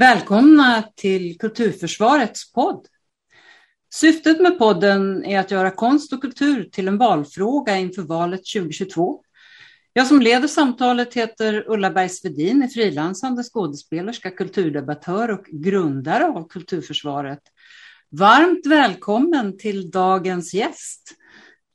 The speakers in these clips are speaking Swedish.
Välkomna till Kulturförsvarets podd. Syftet med podden är att göra konst och kultur till en valfråga inför valet 2022. Jag som leder samtalet heter Ulla Bergsvedin, är frilansande skådespelerska, kulturdebattör och grundare av Kulturförsvaret. Varmt välkommen till dagens gäst,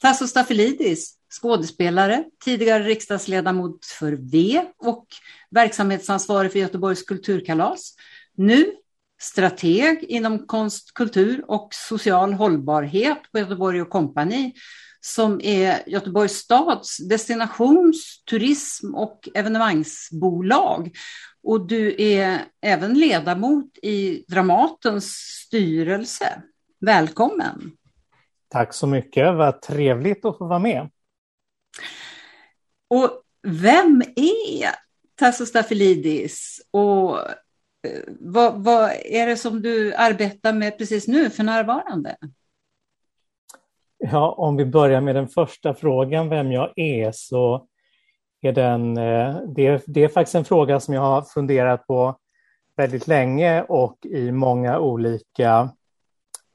Tasso Stafilidis, skådespelare, tidigare riksdagsledamot för V och verksamhetsansvarig för Göteborgs kulturkalas. Nu strateg inom konst, kultur och social hållbarhet på Göteborg och Company som är Göteborgs stads destinations-, turism och evenemangsbolag. Och du är även ledamot i Dramatens styrelse. Välkommen! Tack så mycket, vad trevligt att få vara med. Och vem är Tasso Staffelidis och vad, vad, är det som du arbetar med precis nu för närvarande? Ja, om vi börjar med den första frågan, vem jag är, så är den, eh, det, det är faktiskt en fråga som jag har funderat på väldigt länge och i många olika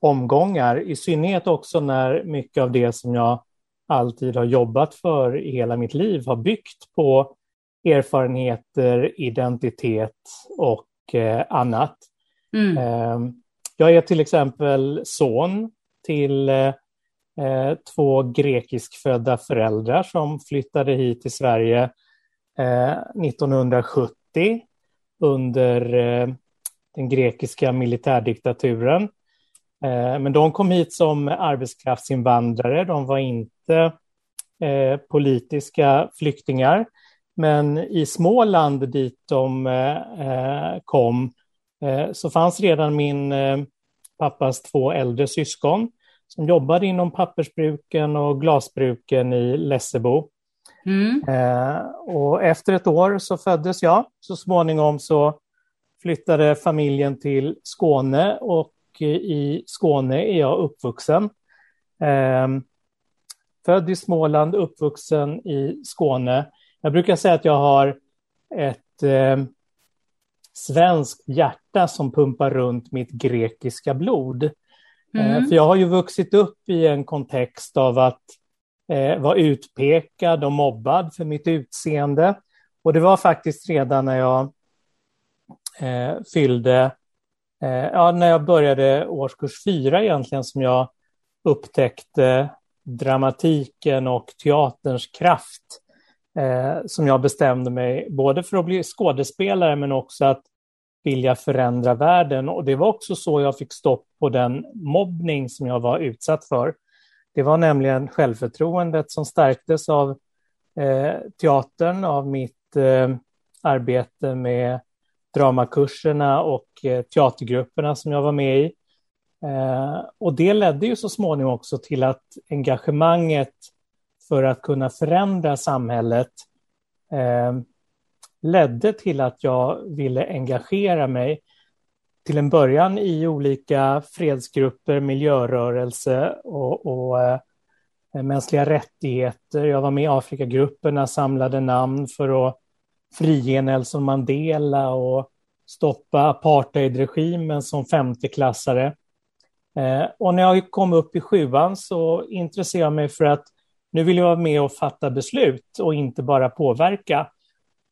omgångar, i synnerhet också när mycket av det som jag alltid har jobbat för i hela mitt liv har byggt på erfarenheter, identitet och eh, annat. Mm. Eh, jag är till exempel son till eh, två grekiskfödda föräldrar som flyttade hit till Sverige 1970 eh, under eh, den grekiska militärdiktaturen. Eh, men de kom hit som arbetskraftsinvandrare. De var inte politiska flyktingar. Men i Småland dit de kom så fanns redan min pappas två äldre syskon som jobbade inom pappersbruken och glasbruken i Lessebo. Mm. Eh, och efter ett år så föddes jag. Så småningom så flyttade familjen till Skåne och i Skåne är jag uppvuxen. Eh, född i Småland, uppvuxen i Skåne. Jag brukar säga att jag har ett eh, svenskt hjärta som pumpar runt mitt grekiska blod. Eh, mm. För jag har ju vuxit upp i en kontext av att eh, vara utpekad och mobbad för mitt utseende. Och det var faktiskt redan när jag eh, fyllde, eh, ja, när jag började årskurs fyra egentligen som jag upptäckte dramatiken och teaterns kraft. Eh, som jag bestämde mig både för att bli skådespelare men också att vilja förändra världen. Och det var också så jag fick stopp på den mobbning som jag var utsatt för. Det var nämligen självförtroendet som stärktes av eh, teatern, av mitt eh, arbete med dramakurserna och eh, teatergrupperna som jag var med i. Eh, och det ledde ju så småningom också till att engagemanget för att kunna förändra samhället eh, ledde till att jag ville engagera mig till en början i olika fredsgrupper, miljörörelse och, och eh, mänskliga rättigheter. Jag var med i Afrikagrupperna, samlade namn för att frige Nelson Mandela och stoppa apartheidregimen som femteklassare. Eh, och när jag kom upp i sjuan så intresserade jag mig för att nu vill jag vara med och fatta beslut och inte bara påverka.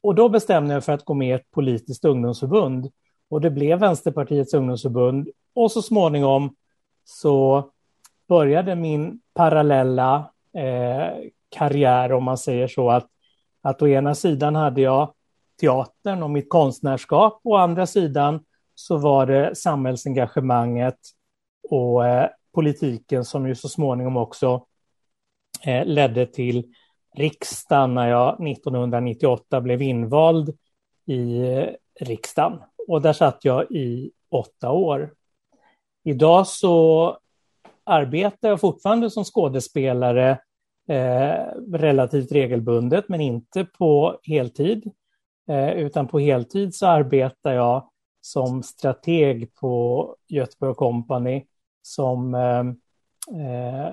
Och då bestämde jag för att gå med i ett politiskt ungdomsförbund. Och det blev Vänsterpartiets ungdomsförbund. Och så småningom så började min parallella eh, karriär, om man säger så, att, att å ena sidan hade jag teatern och mitt konstnärskap, och å andra sidan så var det samhällsengagemanget och eh, politiken som ju så småningom också Eh, ledde till riksdagen när jag 1998 blev invald i eh, riksdagen. Och där satt jag i åtta år. Idag så arbetar jag fortfarande som skådespelare eh, relativt regelbundet, men inte på heltid. Eh, utan på heltid så arbetar jag som strateg på Göteborg Company som eh, eh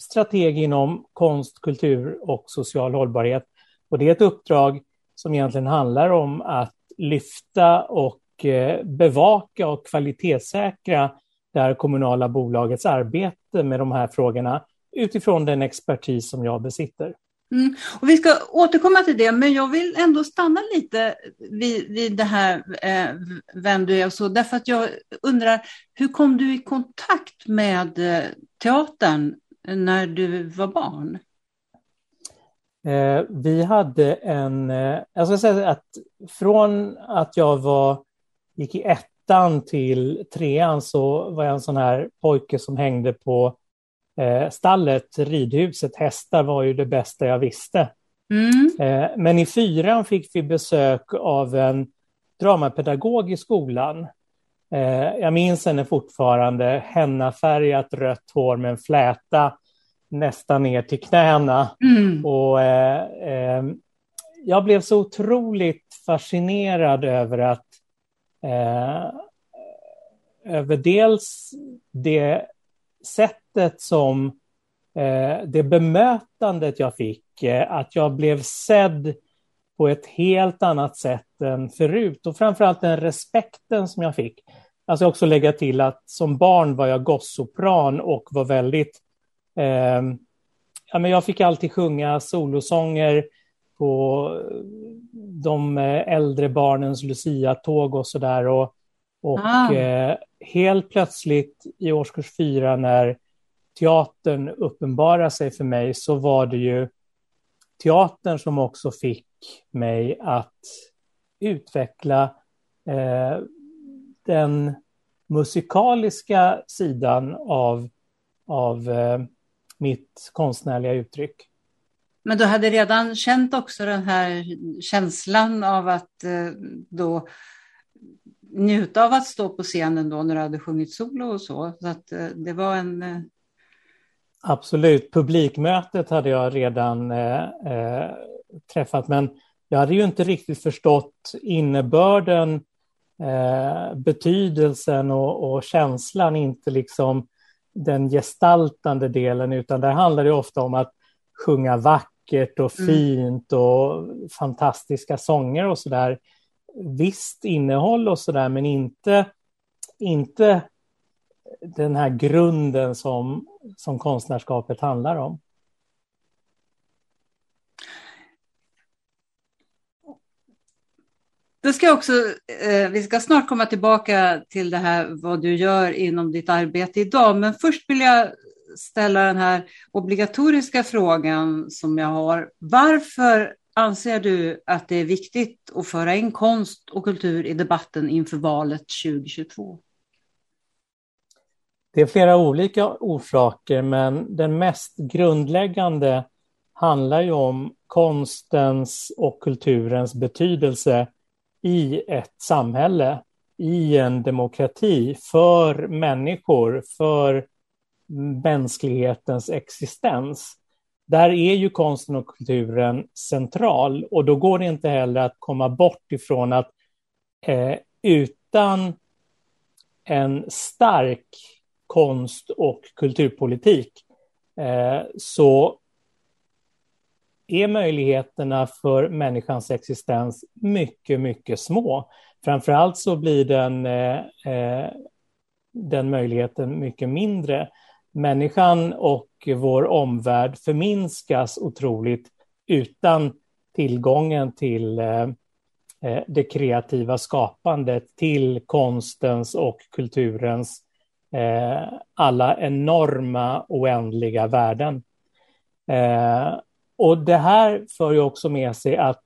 strateg inom konst, kultur och social hållbarhet. Och det är ett uppdrag som egentligen handlar om att lyfta och eh, bevaka och kvalitetssäkra det här kommunala bolagets arbete med de här frågorna utifrån den expertis som jag besitter. Mm. Och vi ska återkomma till det, men jag vill ändå stanna lite vid, vid det här eh, vem du är och så, därför att jag undrar, hur kom du i kontakt med eh, teatern när du var barn? Eh, vi hade en, eh, jag ska säga att från att jag var, gick i ettan till trean så var jag en sån här pojke som hängde på eh, stallet, ridhuset, hästar var ju det bästa jag visste. Mm. Eh, men i fyran fick vi besök av en dramapedagog i skolan. Eh, jag minns henne fortfarande, hennafärgat rött hår med en fläta nästan ner till knäna. Mm. Och, eh, eh, jag blev så otroligt fascinerad över att eh, över dels det sättet som eh, det bemötandet jag fick, eh, att jag blev sedd på ett helt annat sätt än förut och framförallt den respekten som jag fick. Alltså också lägga till att som barn var jag gossopran och var väldigt... Eh, ja, men jag fick alltid sjunga solosånger på de eh, äldre barnens Lucia-tåg och sådär. Och, och ah. eh, helt plötsligt i årskurs fyra när teatern uppenbarade sig för mig så var det ju teatern som också fick mig att utveckla eh, den musikaliska sidan av, av eh, mitt konstnärliga uttryck. Men du hade redan känt också den här känslan av att eh, då njuta av att stå på scenen då när du hade sjungit solo och så. Så att eh, det var en... Eh, Absolut, publikmötet hade jag redan eh, eh, träffat, men jag hade ju inte riktigt förstått innebörden, eh, betydelsen och, och, känslan, inte liksom den gestaltande delen, utan det handlar ju ofta om att sjunga vackert och mm. fint och fantastiska sånger och så där visst innehåll och sådär, men inte, inte den här grunden som, som konstnärskapet handlar om. Då ska också, eh, vi ska snart komma tillbaka till det här vad du gör inom ditt arbete idag, men först vill jag ställa den här obligatoriska frågan som jag har. Varför Anser du att det är viktigt att föra in konst och kultur i debatten inför valet 2022? Det är flera olika orsaker, men den mest grundläggande handlar ju om konstens och kulturens betydelse i ett samhälle, i en demokrati, för människor, för mänsklighetens existens. Där är ju konsten och kulturen central och då går det inte heller att komma bort ifrån att eh, utan en stark konst och kulturpolitik eh, så är möjligheterna för människans existens mycket, mycket små. Framförallt så blir den, eh, eh, den möjligheten mycket mindre människan och vår omvärld förminskas otroligt utan tillgången till eh, eh det kreativa skapandet, till konstens och kulturens eh, alla enorma oändliga värden. Eh, och det här för ju också med sig att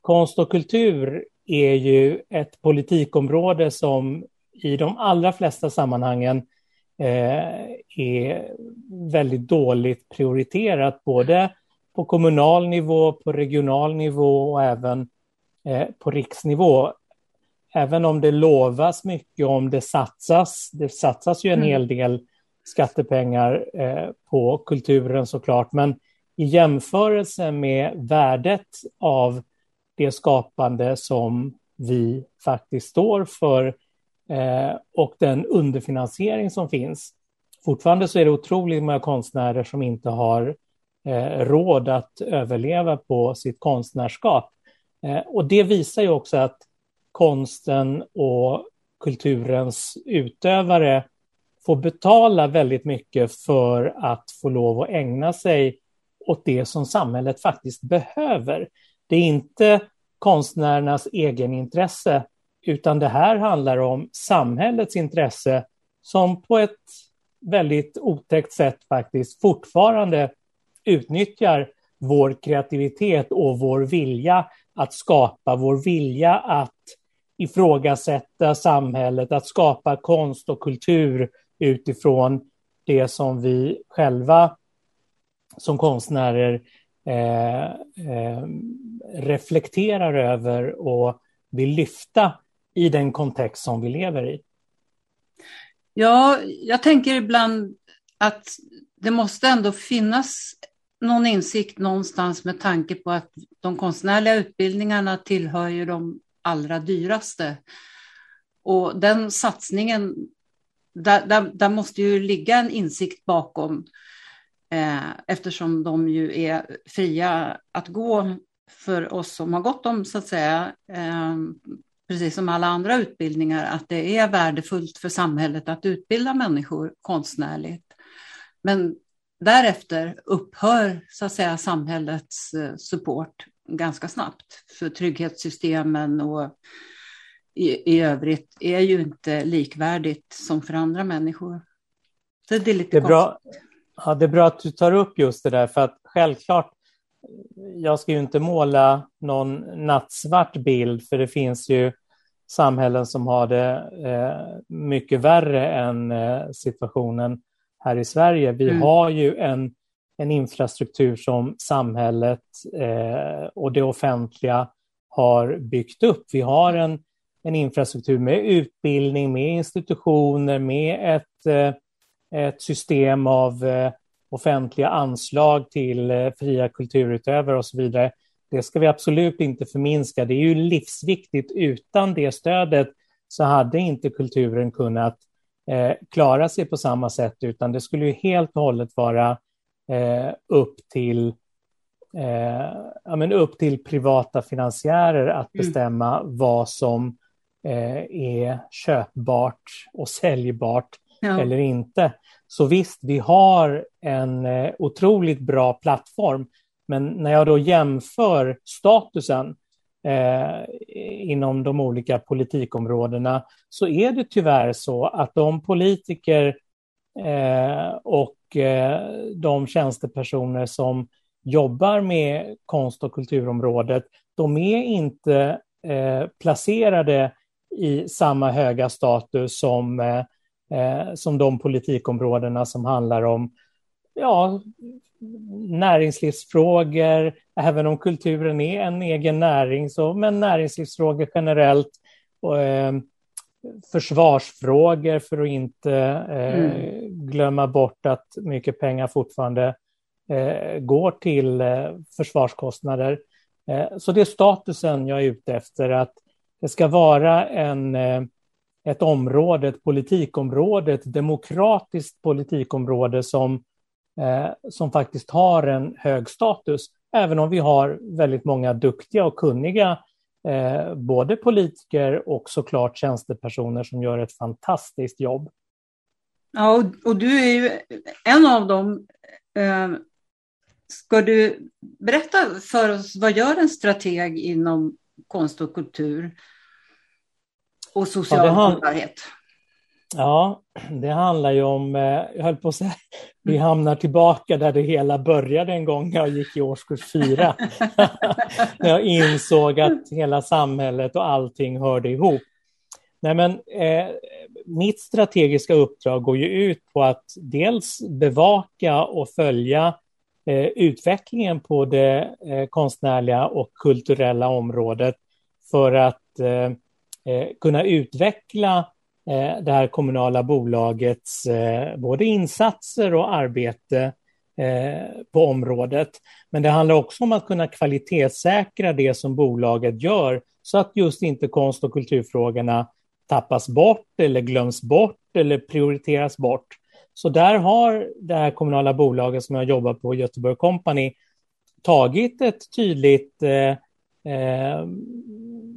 konst och kultur är ju ett politikområde som i de allra flesta sammanhangen Eh, är väldigt dåligt prioriterat, både på kommunal nivå, på regional nivå och även eh, på riksnivå. Även om det lovas mycket, om det satsas, det satsas ju en mm. hel del skattepengar eh, på kulturen såklart, men i jämförelse med värdet av det skapande som vi faktiskt står för eh, och den underfinansiering som finns. Fortfarande så är det otroligt många konstnärer som inte har eh, råd att överleva på sitt konstnärskap. Eh, och det visar ju också att konsten och kulturens utövare får betala väldigt mycket för att få lov att ägna sig åt det som samhället faktiskt behöver. Det är inte konstnärernas egenintresse, utan det här handlar om samhällets intresse som på ett väldigt otäckt sätt faktiskt fortfarande utnyttjar vår kreativitet och vår vilja att skapa, vår vilja att ifrågasätta samhället, att skapa konst och kultur utifrån det som vi själva som konstnärer eh, eh, reflekterar över och vill lyfta i den kontext som vi lever i. Ja, jag tänker ibland att det måste ändå finnas någon insikt någonstans med tanke på att de konstnärliga utbildningarna tillhör ju de allra dyraste. Och den satsningen, där, där, där måste ju ligga en insikt bakom eh, eftersom de ju är fria att gå för oss som har gått dem, så att säga, eh, precis som alla andra utbildningar, att det är värdefullt för samhället att utbilda människor konstnärligt. Men därefter upphör så att säga samhällets eh, support ganska snabbt för trygghetssystemen och i, i övrigt är ju inte likvärdigt som för andra människor. Så det är lite det är bra. Ja, det är bra att du tar upp just det där, för att självklart, jag ska ju inte måla någon nattsvart bild, för det finns ju samhällen som har det eh, mycket värre än eh, situationen här i Sverige. Vi mm. har ju en, en infrastruktur som samhället eh, och det offentliga har byggt upp. Vi har en, en infrastruktur med utbildning, med institutioner, med ett, eh, ett system av eh, offentliga anslag till eh, fria kulturutövare och så vidare. Det ska vi absolut inte förminska. Det är ju livsviktigt. Utan det stödet så hade inte kulturen kunnat eh, klara sig på samma sätt, utan det skulle ju helt och hållet vara upp till eh, ja, men upp till privata finansiärer att mm. bestämma mm. vad som eh, är köpbart och säljbart ja. eller inte. Så visst, vi har en eh, otroligt bra plattform, men när jag då jämför statusen eh, inom de olika politikområdena så är det tyvärr så att de politiker eh, och eh, de tjänstepersoner som jobbar med konst och kulturområdet, de är inte eh, placerade i samma höga status som, eh, eh, som de politikområdena som handlar om ja, näringslivsfrågor, även om kulturen är en egen näring, så, men näringslivsfrågor generellt, och, eh, försvarsfrågor för att inte eh, mm. glömma bort att mycket pengar fortfarande eh, går till eh, försvarskostnader. Eh, så det är statusen jag är ute efter, att det ska vara en, eh, ett område, ett politikområde, ett demokratiskt politikområde som eh, som faktiskt har en hög status, även om vi har väldigt många duktiga och kunniga eh, både politiker och såklart tjänstepersoner som gör ett fantastiskt jobb. Ja, och, och du är ju en av dem. Eh, ska du berätta för oss, vad gör en strateg inom konst och kultur och social ja, hållbarhet? Ja, det handlar ju om, eh, jag höll på att säga, vi hamnar tillbaka där det hela började en gång när jag gick i årskurs fyra. när jag insåg att hela samhället och allting hörde ihop. Nej, men, eh, mitt strategiska uppdrag går ju ut på att dels bevaka och följa eh, utvecklingen på det eh, konstnärliga och kulturella området för att eh, Eh, kunna utveckla eh, det här kommunala bolagets eh, både insatser och arbete på området. Men det handlar också om att kunna kvalitetssäkra det som bolaget gör så att just inte konst och kulturfrågorna tappas bort eller glöms bort eller prioriteras bort. Så där har det här kommunala bolaget som jag jobbar på, Göteborg Company, tagit ett tydligt eh,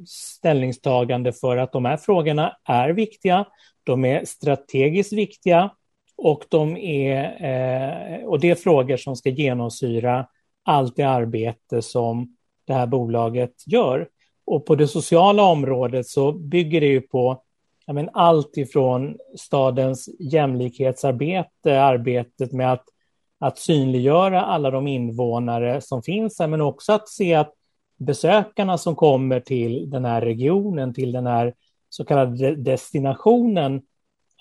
ställningstagande för att de här frågorna är viktiga, de är strategiskt viktiga och, de är, eh, och det är frågor som ska genomsyra allt det arbete som det här bolaget gör. Och på det sociala området så bygger det ju på men allt ifrån stadens jämlikhetsarbete, arbetet med att, att synliggöra alla de invånare som finns här, men också att se att besökarna som kommer till den här regionen, till den här så kallade destinationen,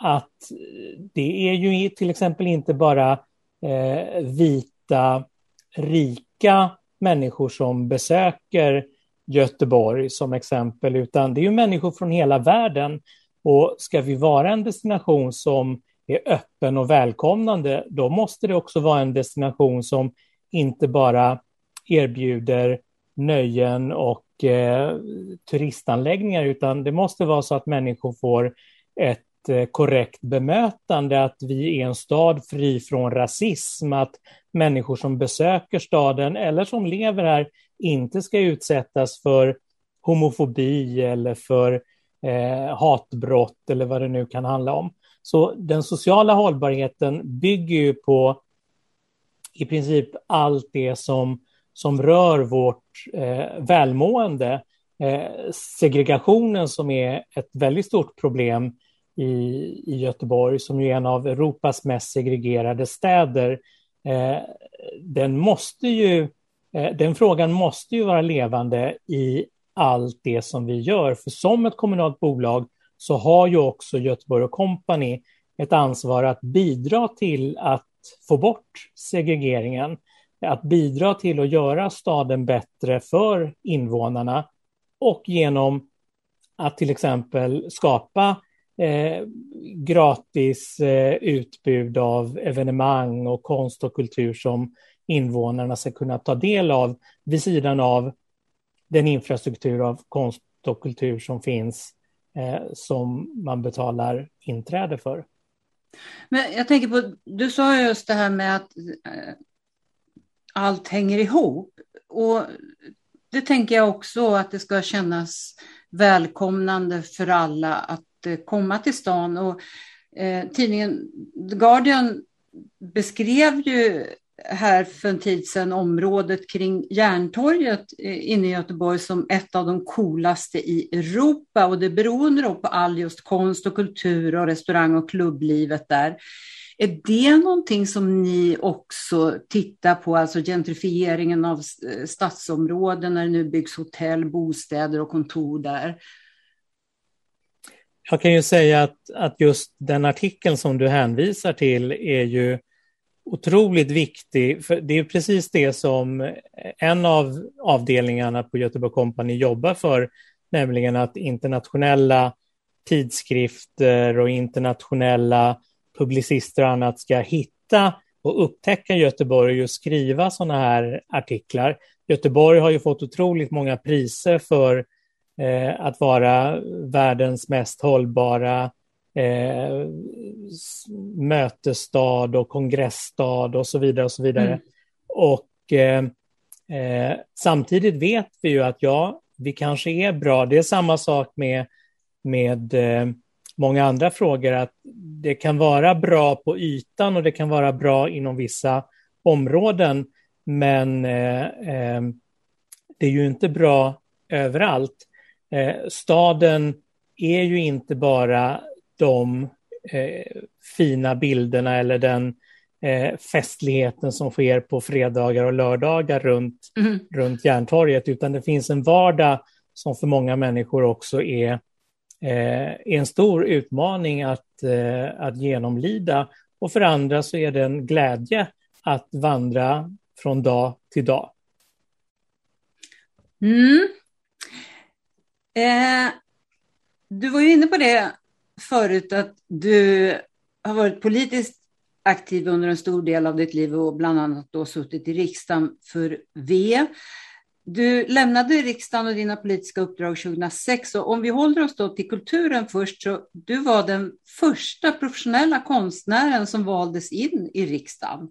att eh, det är ju till exempel inte bara eh, vita, rika människor som besöker Göteborg som exempel, utan det är ju människor från hela världen. Och ska vi vara en destination som är öppen och välkomnande, då måste det också vara en destination som inte bara erbjuder nöjen och eh, turistanläggningar, utan det måste vara så att människor får ett Eh, korrekt bemötande, att vi är en stad fri från rasism, att människor som besöker staden eller som lever här inte ska utsättas för homofobi eller för eh, hatbrott eller vad det nu kan handla om. Så den sociala hållbarheten bygger ju på i princip allt det som, som rör vårt eh, välmående. Eh, segregationen som är ett väldigt stort problem i, i Göteborg, som är en av Europas mest segregerade städer, eh, den måste ju, eh, den frågan måste ju vara levande i allt det som vi gör. För som ett kommunalt bolag så har ju också Göteborg och Company ett ansvar att bidra till att få bort segregeringen, att bidra till att göra staden bättre för invånarna och genom att till exempel skapa eh, gratis eh, utbud av evenemang och konst och kultur som invånarna ska kunna ta del av vid sidan av den infrastruktur av konst och kultur som finns eh, som man betalar inträde för. Men jag tänker på, du sa just det här med att eh, allt hänger ihop. Och det tänker jag också att det ska kännas välkomnande för alla att eh, komma till stan. Och, eh, tidningen The Guardian beskrev ju här för en tid sedan området kring Järntorget eh, inne i Göteborg som ett av de coolaste i Europa och det beroende på all just konst och kultur och restaurang och klubblivet där. Är det någonting som ni också tittar på, alltså gentrifieringen av eh, stadsområden när det nu byggs hotell, bostäder och kontor där? Jag kan ju säga att, att just den artikeln som du hänvisar till är ju otroligt viktig. För det är precis det som en av avdelningarna på Göteborg Company jobbar för, nämligen att internationella tidskrifter och internationella publicister och annat ska hitta och upptäcka Göteborg och skriva sådana här artiklar. Göteborg har ju fått otroligt många priser för eh, att vara världens mest hållbara eh, mötesstad och kongressstad och så vidare. Och så vidare. Mm. Och eh, eh, samtidigt vet vi ju att ja, vi kanske är bra. Det är samma sak med, med eh, många andra frågor, att det kan vara bra på ytan och det kan vara bra inom vissa områden, men eh, eh, det är ju inte bra överallt. Eh, staden är ju inte bara de eh, fina bilderna eller den eh, festligheten som sker på fredagar och lördagar runt, mm. runt Järntorget, utan det finns en vardag som för många människor också är, eh, är en stor utmaning att, eh, att genomlida. Och för andra så är det en glädje att vandra från dag till dag. Mm. Eh, du var ju inne på det förut att du har varit politiskt aktiv under en stor del av ditt liv och bland annat då suttit i riksdagen för V. Du lämnade riksdagen och dina politiska uppdrag 2006 och om vi håller oss då till kulturen först så du var den första professionella konstnären som valdes in i riksdagen.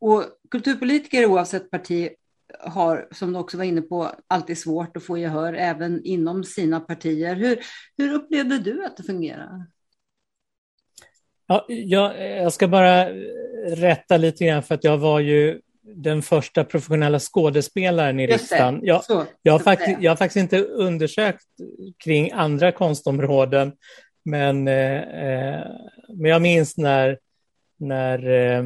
Och kulturpolitiker oavsett parti har, som du också var inne på, alltid svårt att få gehör även inom sina partier. Hur, hur upplevde du att det fungerade? Ja, jag, jag ska bara rätta lite grann för att jag var ju den första professionella skådespelaren i riksdagen. Jag, jag, har faktiskt, jag har faktiskt inte undersökt kring andra konstområden, men, eh, eh men jag minns när, när, eh,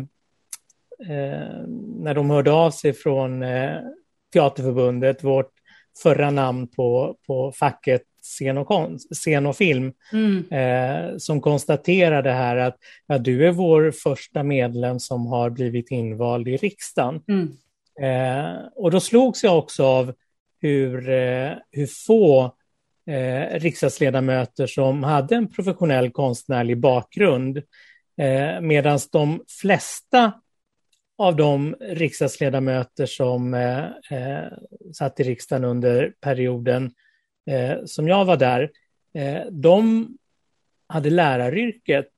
eh, när de hörde av sig från eh, Teaterförbundet, vårt förra namn på, på facket scen och, konst, scen och film, mm. eh, som konstaterade här att ja, du är vår första medlem som har blivit invald i riksdagen. Mm. Eh, och då slogs jag också av hur, eh, hur få eh, riksdagsledamöter som hade en professionell konstnärlig bakgrund, eh, medan de flesta av de riksdagsledamöter som eh, satt i riksdagen under perioden som jag var där, eh, de hade läraryrket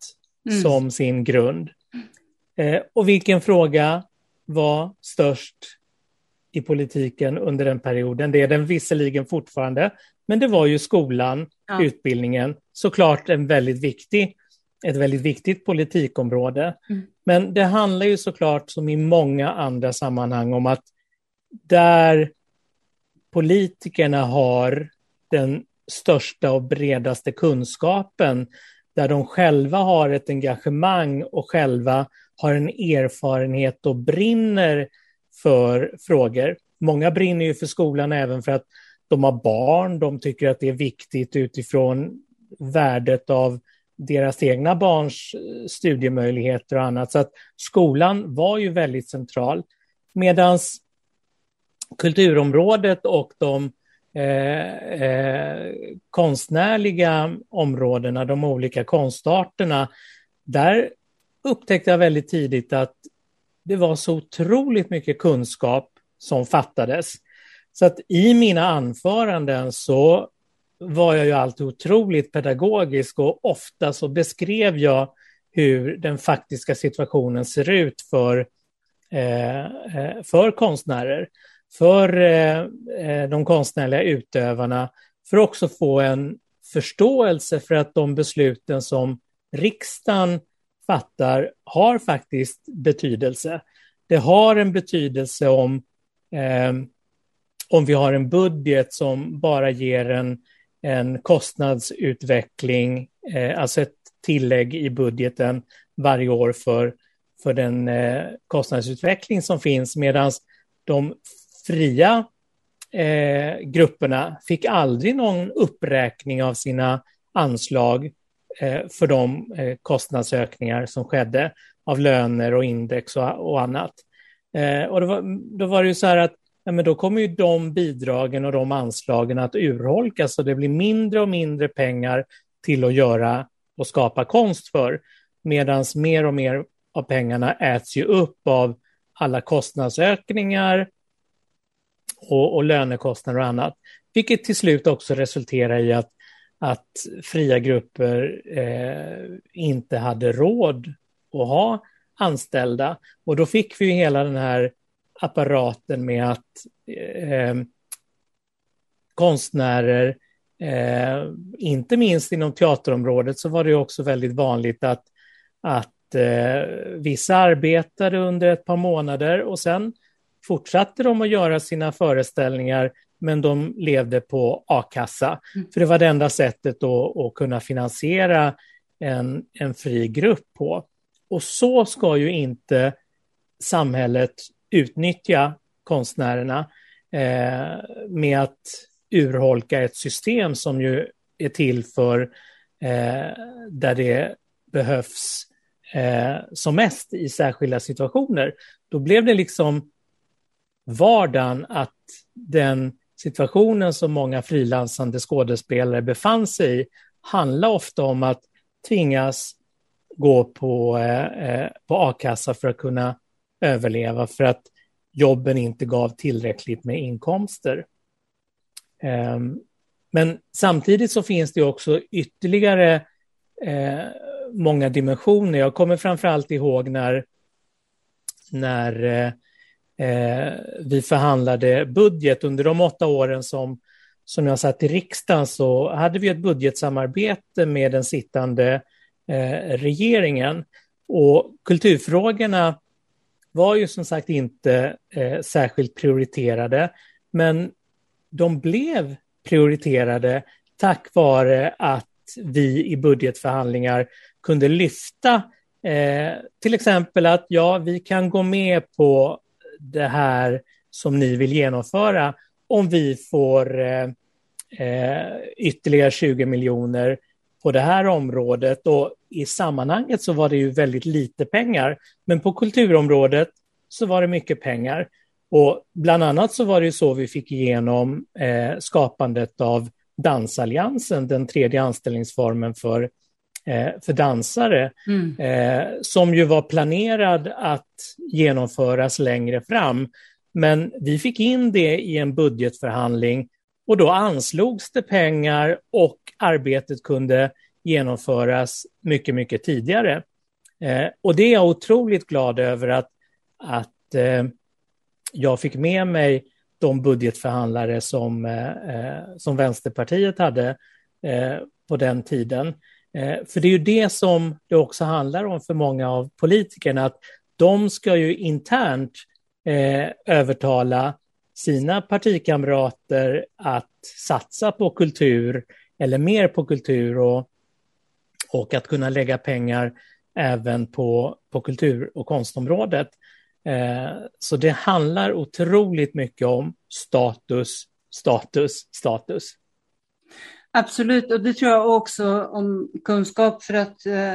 mm. som sin grund. Eh, och vilken fråga var störst i politiken under den perioden? Det är den visserligen fortfarande, men det var ju skolan, ja. utbildningen, såklart en väldigt viktig, ett väldigt viktigt politikområde. Mm. Men det handlar ju såklart, som i många andra sammanhang, om att där politikerna har den största och bredaste kunskapen, där de själva har ett engagemang och själva har en erfarenhet och brinner för frågor. Många brinner ju för skolan även för att de har barn, de tycker att det är viktigt utifrån värdet av deras egna barns eh, studiemöjligheter och annat. Så att skolan var ju väldigt central. Medan kulturområdet och de Eh, eh, konstnärliga områdena, de olika konstarterna, där upptäckte jag väldigt tidigt att det var så otroligt mycket kunskap som fattades. Så att i mina anföranden så var jag ju alltid otroligt pedagogisk och ofta så beskrev jag hur den faktiska situationen ser ut för, eh, eh för konstnärer för eh, eh, de konstnärliga utövarna, för att också få en förståelse för att de besluten som riksdagen fattar har faktiskt betydelse. Det har en betydelse om, eh, om vi har en budget som bara ger en, en kostnadsutveckling, eh, alltså ett tillägg i budgeten varje år för, för den eh, kostnadsutveckling som finns, medan de fria eh, grupperna fick aldrig någon uppräkning av sina anslag eh, för de eh, kostnadsökningar som skedde av löner och index och, och annat. Eh, och då var, då var det ju så här att ja, men då kommer ju de bidragen och de anslagen att urholkas och det blir mindre och mindre pengar till att göra och skapa konst för. Medan mer och mer av pengarna äts ju upp av alla kostnadsökningar, och, och lönekostnader och annat. Vilket till slut också resulterar i att, att fria grupper eh, inte hade råd att ha anställda. Och då fick vi hela den här apparaten med att eh, konstnärer, eh, inte minst inom teaterområdet, så var det också väldigt vanligt att, att eh, vissa arbetade under ett par månader och sen fortsatte de att göra sina föreställningar men de levde på a-kassa. Mm. För det var det enda sättet att, att kunna finansiera en, en fri grupp på. Och så ska ju inte samhället utnyttja konstnärerna eh, med att urholka ett system som ju är till för eh, där det behövs eh, som mest i särskilda situationer. Då blev det liksom vardagen att den situationen som många frilansande skådespelare befann sig i handlar ofta om att tvingas gå på, eh, eh på a-kassa för att kunna överleva för att jobben inte gav tillräckligt med inkomster. Eh, men samtidigt så finns det också ytterligare eh, många dimensioner. Jag kommer framför allt ihåg när, när eh, eh, vi förhandlade budget. Under de åtta åren som, som jag satt i riksdagen så hade vi ett budgetsamarbete med den sittande eh, regeringen. Och kulturfrågorna var ju som sagt inte eh, särskilt prioriterade, men de blev prioriterade tack vare att vi i budgetförhandlingar kunde lyfta eh, till exempel att ja, vi kan gå med på det här som ni vill genomföra om vi får eh, eh ytterligare 20 miljoner på det här området. Och I sammanhanget så var det ju väldigt lite pengar, men på kulturområdet så var det mycket pengar. Och bland annat så var det ju så vi fick igenom eh, skapandet av Dansalliansen, den tredje anställningsformen för, för dansare, mm. eh, som ju var planerad att genomföras längre fram. Men vi fick in det i en budgetförhandling och då anslogs det pengar och arbetet kunde genomföras mycket, mycket tidigare. Eh, och det är jag otroligt glad över att, att eh, jag fick med mig de budgetförhandlare som, eh, eh, som Vänsterpartiet hade eh, på den tiden. Eh, för det är ju det som det också handlar om för många av politikerna, att de ska ju internt eh, övertala sina partikamrater att satsa på kultur eller mer på kultur och, och att kunna lägga pengar även på, på kultur och konstområdet. Eh, så det handlar otroligt mycket om status, status, status. Absolut, och det tror jag också om kunskap för att eh,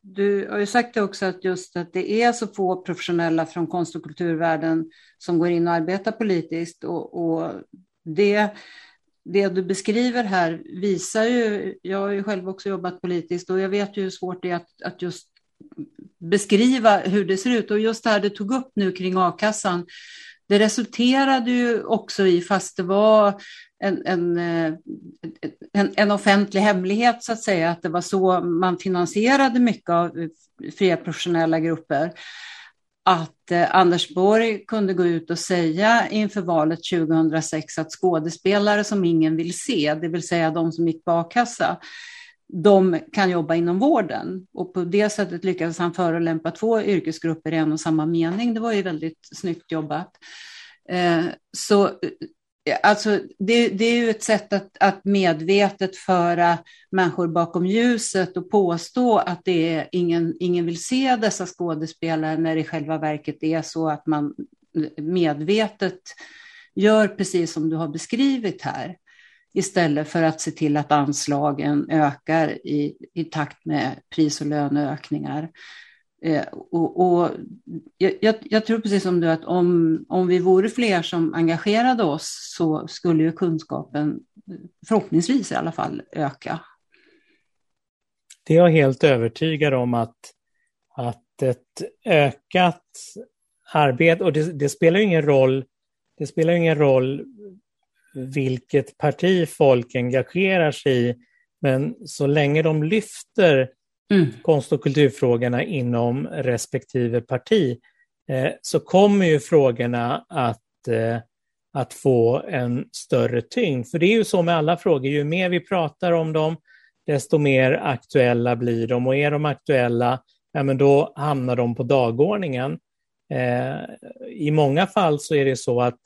du har ju sagt det också att just att det är så få professionella från konst och kulturvärlden som går in och arbetar politiskt och, och det, det du beskriver här visar ju, jag har ju själv också jobbat politiskt och jag vet ju hur svårt det är att, att just beskriva hur det ser ut. Och just det här du tog upp nu kring a-kassan, det resulterade ju också i, fast det var en, en, eh, en, en, offentlig hemlighet så att säga, att det var så man finansierade mycket av fria professionella grupper, att eh, Anders Borg kunde gå ut och säga inför valet 2006 att skådespelare som ingen vill se, det vill säga de som gick på a-kassa, de kan jobba inom vården. Och på det sättet lyckades han förolämpa två yrkesgrupper i en och samma mening. Det var ju väldigt snyggt jobbat. Eh, så eh, alltså, det, det, är ju ett sätt att, att, medvetet föra människor bakom ljuset och påstå att det är ingen, ingen vill se dessa skådespelare när det i själva verket är så att man medvetet gör precis som du har beskrivit här istället för att se till att anslagen ökar i, i takt med pris och löneökningar. Eh, och, och jag, jag, tror precis som du att om, om vi vore fler som engagerade oss så skulle ju kunskapen eh, förhoppningsvis i alla fall öka. Det är jag helt övertygad om att, att ett ökat arbete, och det, det spelar ingen roll det spelar ingen roll vilket parti folk engagerar sig i. Men så länge de lyfter mm. konst och kulturfrågorna inom respektive parti eh, så kommer ju frågorna att, eh, att få en större tyngd. För det är ju så med alla frågor, ju mer vi pratar om dem, desto mer aktuella blir de. Och är de aktuella, ja, men då hamnar de på dagordningen. Eh, I många fall så är det så att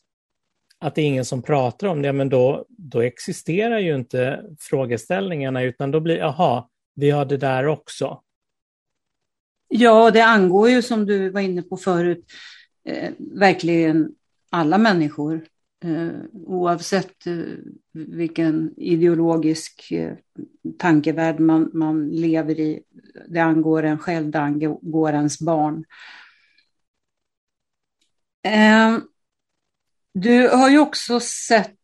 att det är ingen som pratar om det, men då, då existerar ju inte frågeställningarna, utan då blir, jaha, vi har det där också. Ja, det angår ju som du var inne på förut, eh, verkligen alla människor. Eh, oavsett eh, vilken ideologisk eh, tankevärld man, man lever i. Det angår en själv, det angår ens barn. Ehm, du har ju också sett,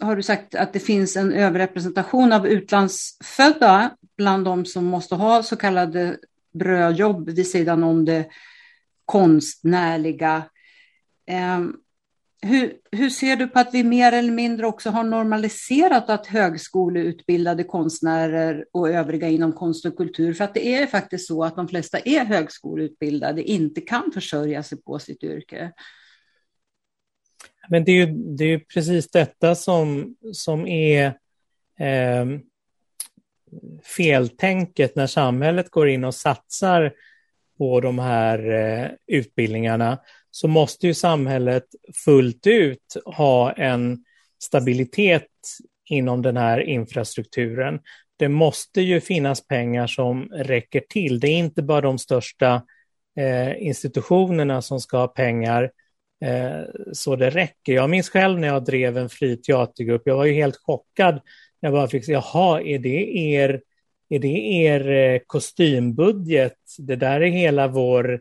har du sagt, att det finns en överrepresentation av utlandsfödda bland de som måste ha så kallade brödjobb vid sidan om det konstnärliga. Ehm, hur, hur ser du på att vi mer eller mindre också har normaliserat att högskoleutbildade konstnärer och övriga inom konst och kultur, för att det är faktiskt så att de flesta är högskoleutbildade, inte kan försörja sig på sitt yrke. Men det är ju, det är precis detta som, som är eh, feltänket när samhället går in och satsar på de här eh, utbildningarna så måste ju samhället fullt ut ha en stabilitet inom den här infrastrukturen. Det måste ju finnas pengar som räcker till. Det är inte bara de största eh, institutionerna som ska ha pengar Eh, så det räcker. Jag minns själv när jag drev en fri teatergrupp, jag var ju helt chockad jag bara fick se, jaha, är det er, är det er eh, kostymbudget? Det där är hela vår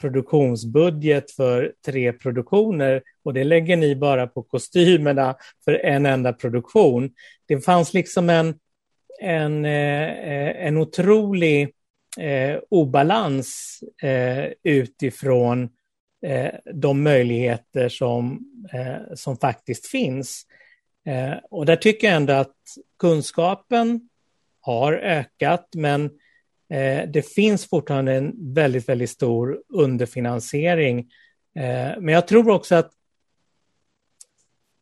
produktionsbudget för tre produktioner och det lägger ni bara på kostymerna för en enda produktion. Det fanns liksom en, en, eh, en otrolig eh, obalans eh, utifrån eh, Eh, de möjligheter som, eh, som faktiskt finns. Eh, och där tycker jag ändå att kunskapen har ökat, men eh, det finns fortfarande en väldigt, väldigt stor underfinansiering. Eh, men jag tror också att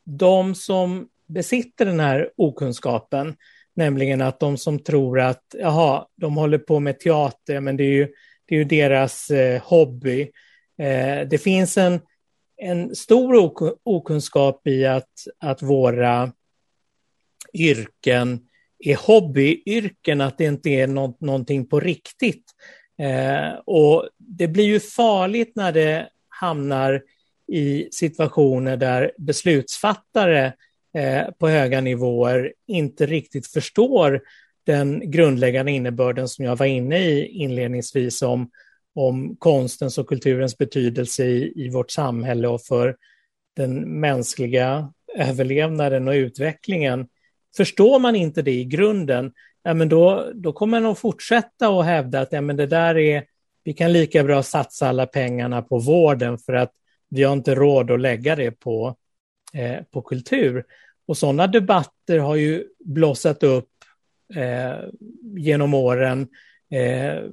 de som besitter den här okunskapen, nämligen att de som tror att jaha, de håller på med teater, men det är ju, det är ju deras eh, hobby. Eh, det finns en en stor okunskap i att, att våra yrken är hobbyyrken, att det inte är nå någonting på riktigt. Eh, och det blir ju farligt när det hamnar i situationer där beslutsfattare eh, på höga nivåer inte riktigt förstår den grundläggande innebörden som jag var inne i inledningsvis om om konstens och kulturens betydelse i, i vårt samhälle och för den mänskliga överlevnaden och utvecklingen. Förstår man inte det i grunden, ja, men då, då kommer man att fortsätta att hävda att ja, men det där är, vi kan lika bra satsa alla pengarna på vården för att vi har inte råd att lägga det på, eh, på kultur. Och sådana debatter har ju blossat upp eh, genom åren eh,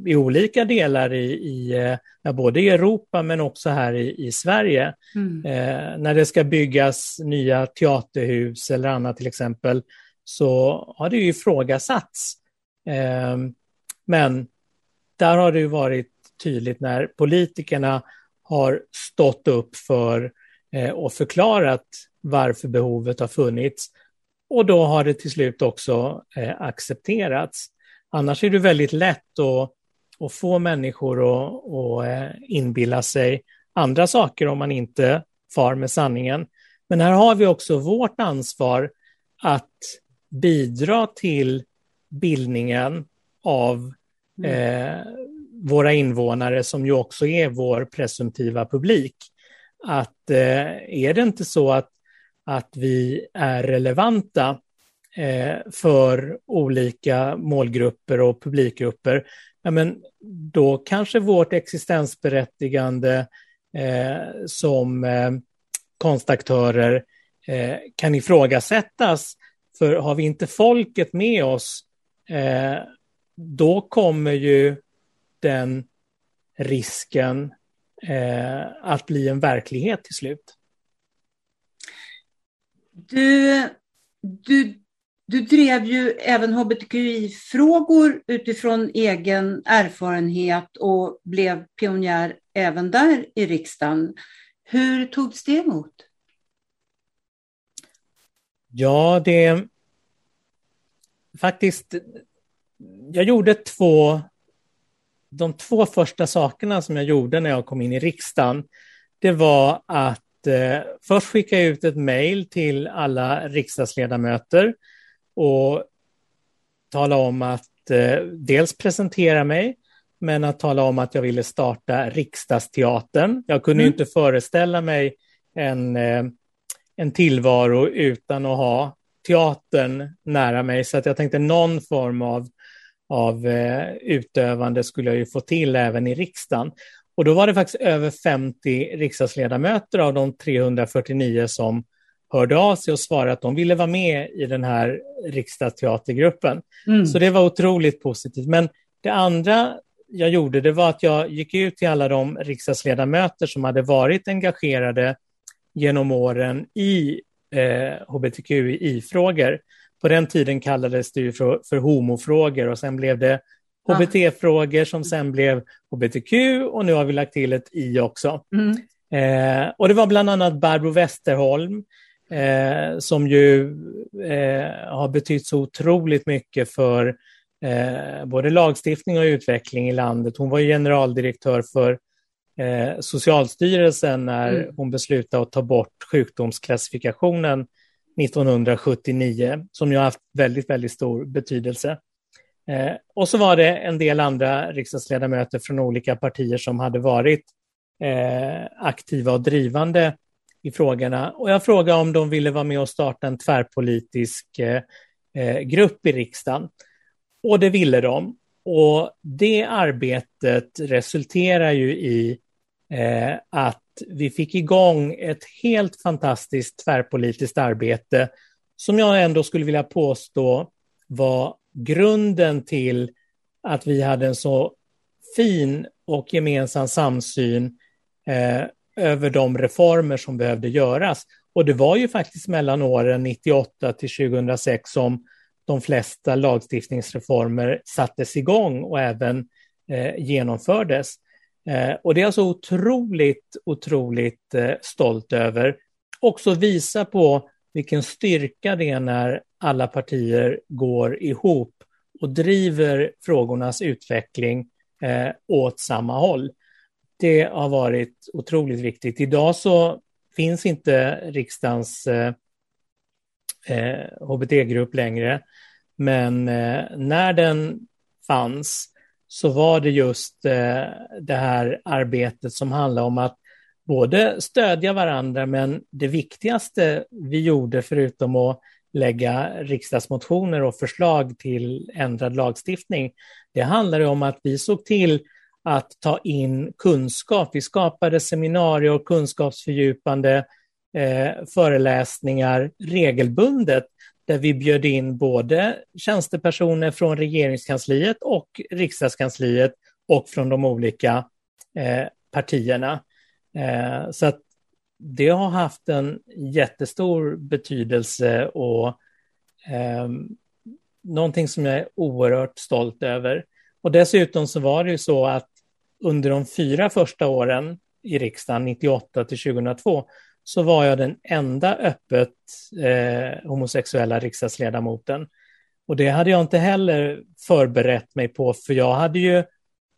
i olika delar i, i ja, både i Europa men också här i, i Sverige. Mm. Eh, när det ska byggas nya teaterhus eller annat till exempel så har det ju ifrågasatts. Eh, men där har det ju varit tydligt när politikerna har stått upp för eh, och förklarat varför behovet har funnits. Och då har det till slut också eh, accepterats. Annars är det väldigt lätt att, att få människor att, att eh, inbilla sig andra saker om man inte far med sanningen. Men här har vi också vårt ansvar att bidra till bildningen av mm. eh, våra invånare som ju också är vår presumtiva publik. Att eh, är det inte så att, att vi är relevanta Eh, för olika målgrupper och publikgrupper, ja, men då kanske vårt existensberättigande eh, som eh, konstaktörer eh, kan ifrågasättas. För har vi inte folket med oss, eh, då kommer ju den risken eh, att bli en verklighet till slut. Du, du du drev ju även hbtqi-frågor utifrån egen erfarenhet och blev pionjär även där i riksdagen. Hur togs det emot? Ja, det... Faktiskt, jag gjorde två... De två första sakerna som jag gjorde när jag kom in i riksdagen, det var att eh, först skicka ut ett mejl till alla riksdagsledamöter och tala om att eh, dels presentera mig, men att tala om att jag ville starta Riksdagsteatern. Jag kunde mm. inte föreställa mig en, eh, en tillvaro utan att ha teatern nära mig, så att jag tänkte någon form av, av eh, utövande skulle jag ju få till även i riksdagen. Och då var det faktiskt över 50 riksdagsledamöter av de 349 som hörde av sig och svarade att de ville vara med i den här riksdagsteatergruppen. Mm. Så det var otroligt positivt. Men det andra jag gjorde det var att jag gick ut till alla de riksdagsledamöter som hade varit engagerade genom åren i eh, hbtqi-frågor. På den tiden kallades det för, för homofrågor och sen blev det hbt-frågor som sen blev hbtq och nu har vi lagt till ett i också. Mm. Eh, och det var bland annat Barbro Westerholm eh, som ju eh, har betytt så otroligt mycket för eh, både lagstiftning och utveckling i landet. Hon var generaldirektör för eh, Socialstyrelsen när mm. hon beslutade att ta bort sjukdomsklassifikationen 1979, som ju har haft väldigt, väldigt stor betydelse. Eh, och så var det en del andra riksdagsledamöter från olika partier som hade varit eh, aktiva och drivande i frågorna. Och jag frågade om de ville vara med och starta en tvärpolitisk eh, eh, grupp i riksdagen. Och det ville de. Och det arbetet resulterar ju i eh, att vi fick igång ett helt fantastiskt tvärpolitiskt arbete som jag ändå skulle vilja påstå var grunden till att vi hade en så fin och gemensam samsyn eh, över de reformer som behövde göras. Och det var ju faktiskt mellan åren 98 till 2006 som de flesta lagstiftningsreformer sattes igång och även eh, genomfördes. Eh, och det är jag så otroligt, otroligt eh, stolt över. Också visa på vilken styrka det är när alla partier går ihop och driver frågornas utveckling eh, åt samma håll. Det har varit otroligt viktigt. Idag så finns inte riksdagens eh, eh HBT-grupp längre, men eh, när den fanns så var det just eh, det här arbetet som handlade om att både stödja varandra, men det viktigaste vi gjorde förutom att lägga riksdagsmotioner och förslag till ändrad lagstiftning, det handlade om att vi såg till att ta in kunskap. Vi skapade seminarier och kunskapsfördjupande eh, föreläsningar regelbundet där vi bjöd in både tjänstepersoner från regeringskansliet och riksdagskansliet och från de olika eh, partierna. Eh, så att det har haft en jättestor betydelse och eh, någonting som jag är oerhört stolt över. Och dessutom så var det ju så att under de fyra första åren i riksdagen, 98 till 2002, så var jag den enda öppet eh, homosexuella riksdagsledamoten. Och det hade jag inte heller förberett mig på, för jag hade ju,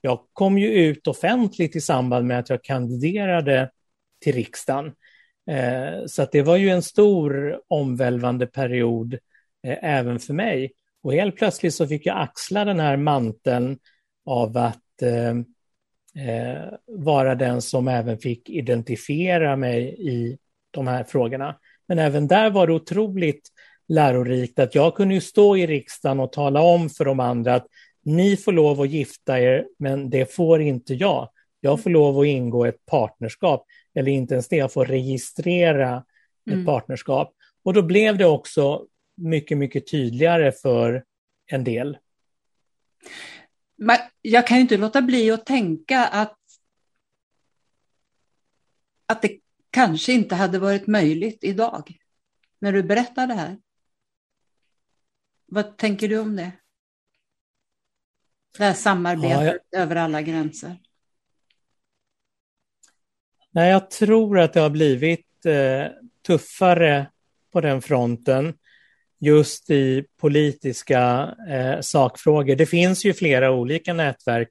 jag kom ju ut offentligt i samband med att jag kandiderade till riksdagen. Eh, så att det var ju en stor omvälvande period eh, även för mig. Och helt plötsligt så fick jag axla den här manteln av att eh, vara den som även fick identifiera mig i de här frågorna. Men även där var det otroligt lärorikt att jag kunde stå i riksdagen och tala om för de andra att ni får lov att gifta er, men det får inte jag. Jag får lov att ingå ett partnerskap, eller inte ens det, jag får registrera ett mm. partnerskap. Och då blev det också mycket, mycket tydligare för en del. Men jag kan ju inte låta bli att tänka att, att det kanske inte hade varit möjligt idag, när du berättar det här. Vad tänker du om det? Det här samarbetet ja, jag... över alla gränser. Nej, jag tror att det har blivit eh, tuffare på den fronten just i politiska eh, sakfrågor. Det finns ju flera olika nätverk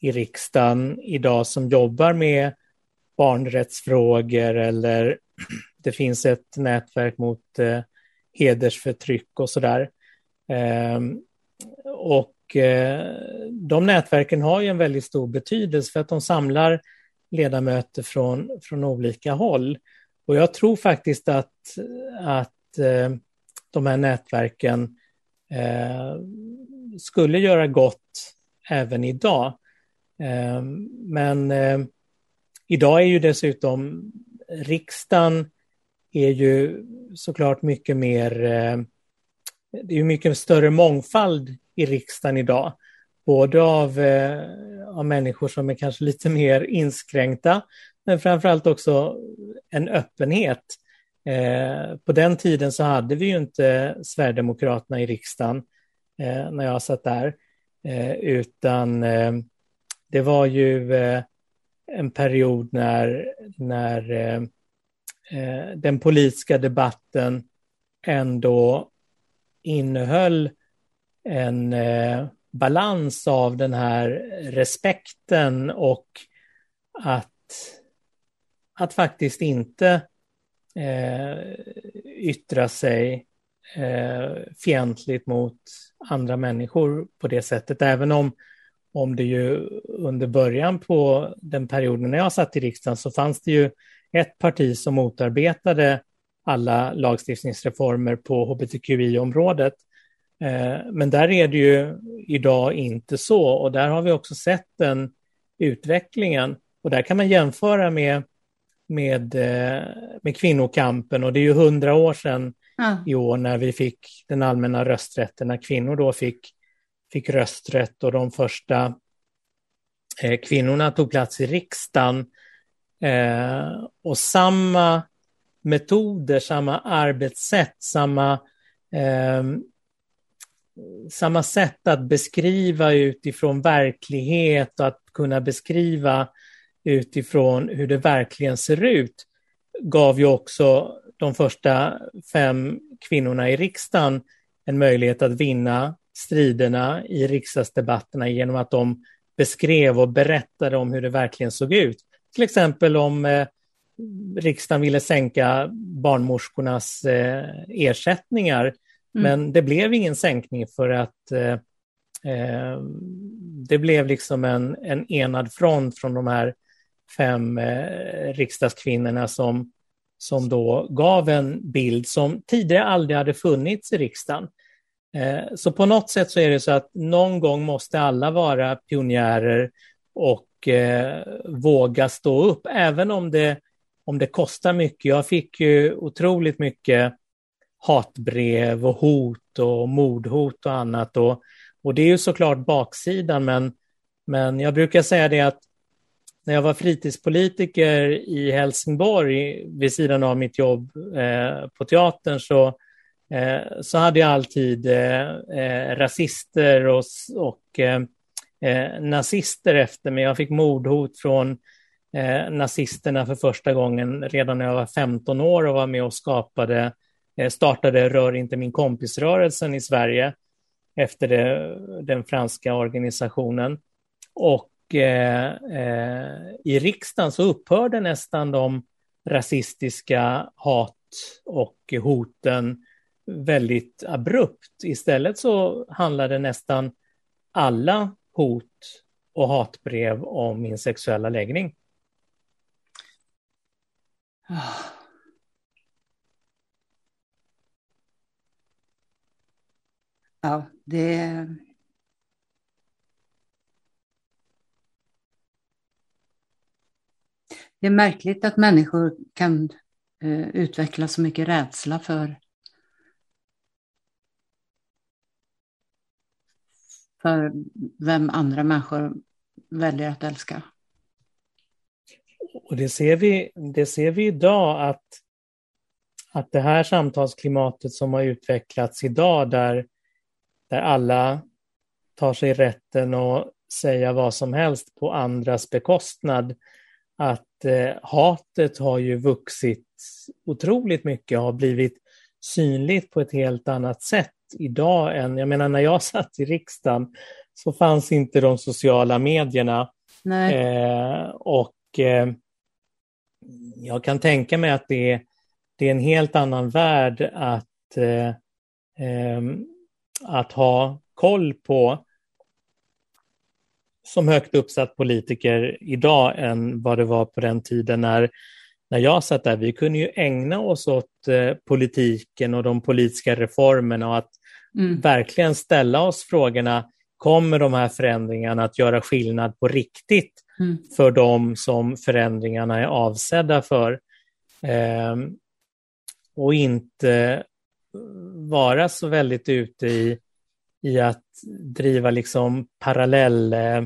i riksdagen idag som jobbar med barnrättsfrågor eller det finns ett nätverk mot eh, hedersförtryck och sådär. Eh, och eh, de nätverken har ju en väldigt stor betydelse för att de samlar ledamöter från, från olika håll. Och jag tror faktiskt att, att eh, de här nätverken eh, skulle göra gott även idag. Eh, men eh, idag är ju dessutom riksdagen är ju såklart mycket mer, eh, det är ju mycket större mångfald i riksdagen idag. Både av, eh, av människor som är kanske lite mer inskränkta, men framförallt också en öppenhet. Eh, på den tiden så hade vi ju inte Sverigedemokraterna i riksdagen eh, när jag satt där, eh, utan eh, det var ju eh, en period när, när eh, eh den politiska debatten ändå innehöll en eh, balans av den här respekten och att, att faktiskt inte eh, yttra sig eh, fientligt mot andra människor på det sättet. Även om, om det ju under början på den perioden när jag satt i riksdagen så fanns det ju ett parti som motarbetade alla lagstiftningsreformer på hbtqi-området. Eh, men där är det ju idag inte så och där har vi också sett den utvecklingen. Och där kan man jämföra med, med, eh, med kvinnokampen och det är ju hundra år sedan ja. i år när vi fick den allmänna rösträtten, när kvinnor då fick, fick rösträtt och de första eh, kvinnorna tog plats i riksdagen. Eh, och samma metoder, samma arbetssätt, samma eh, samma sätt att beskriva utifrån verklighet och att kunna beskriva utifrån hur det verkligen ser ut gav ju också de första fem kvinnorna i riksdagen en möjlighet att vinna striderna i riksdagsdebatterna genom att de beskrev och berättade om hur det verkligen såg ut. Till exempel om eh, riksdagen ville sänka barnmorskornas eh, ersättningar Mm. Men det blev ingen sänkning för att eh, eh, det blev liksom en, en enad front från de här fem eh, riksdagskvinnorna som, som då gav en bild som tidigare aldrig hade funnits i riksdagen. Eh, så på något sätt så är det så att någon gång måste alla vara pionjärer och eh, våga stå upp, även om det, om det kostar mycket. Jag fick ju otroligt mycket hatbrev och hot och mordhot och annat. Och, och det är ju såklart baksidan, men, men jag brukar säga det att när jag var fritidspolitiker i Helsingborg vid sidan av mitt jobb eh, på teatern så, eh, så hade jag alltid eh, eh rasister och, och eh, eh, nazister efter mig. Jag fick mordhot från eh, nazisterna för första gången redan när jag var 15 år och var med och skapade Eh, startade Rör inte min kompis-rörelsen i Sverige efter det, den franska organisationen. Och Eh, eh, i riksdagen så upphörde nästan de rasistiska hat och hoten väldigt abrupt. Istället så handlade nästan alla hot och hatbrev om min sexuella läggning. Ja, det... Det är märkligt att människor kan eh, utveckla så mycket rädsla för för vem andra människor väljer att älska. Och det ser vi, det ser vi idag att, att det här samtalsklimatet som har utvecklats idag där där alla tar sig rätten att säga vad som helst på andras bekostnad. Att eh, hatet har ju vuxit otroligt mycket, och har blivit synligt på ett helt annat sätt idag än, jag menar när jag satt i riksdagen så fanns inte de sociala medierna. Eh, och eh, jag kan tänka mig att det, det är en helt annan värld att eh, ehm, att ha koll på som högt uppsatt politiker idag än vad det var på den tiden när, när jag satt där. Vi kunde ju ägna oss åt eh, politiken och de politiska reformerna och att mm. verkligen ställa oss frågorna kommer de här förändringarna att göra skillnad på riktigt mm. för de som förändringarna är avsedda för? Eh, och inte vara så väldigt ute i, i att driva liksom parallell eh,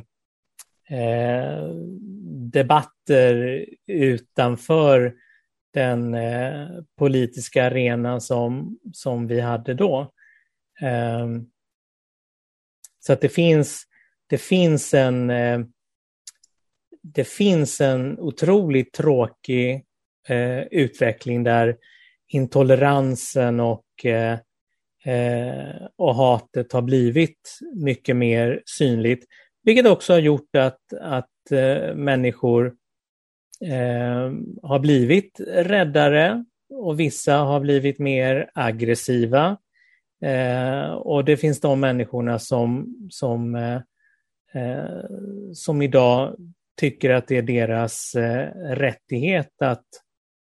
debatter utanför den eh, politiska arenan som, som vi hade då. Eh, så att det finns, det finns en eh, det finns en otroligt tråkig eh, utveckling där intoleransen och, eh, eh, och hatet har blivit mycket mer synligt. Vilket också har gjort att, att eh, människor eh, har blivit räddare och vissa har blivit mer aggressiva. Eh, och det finns de människorna som, som, eh, eh som idag tycker att det är deras eh, rättighet att,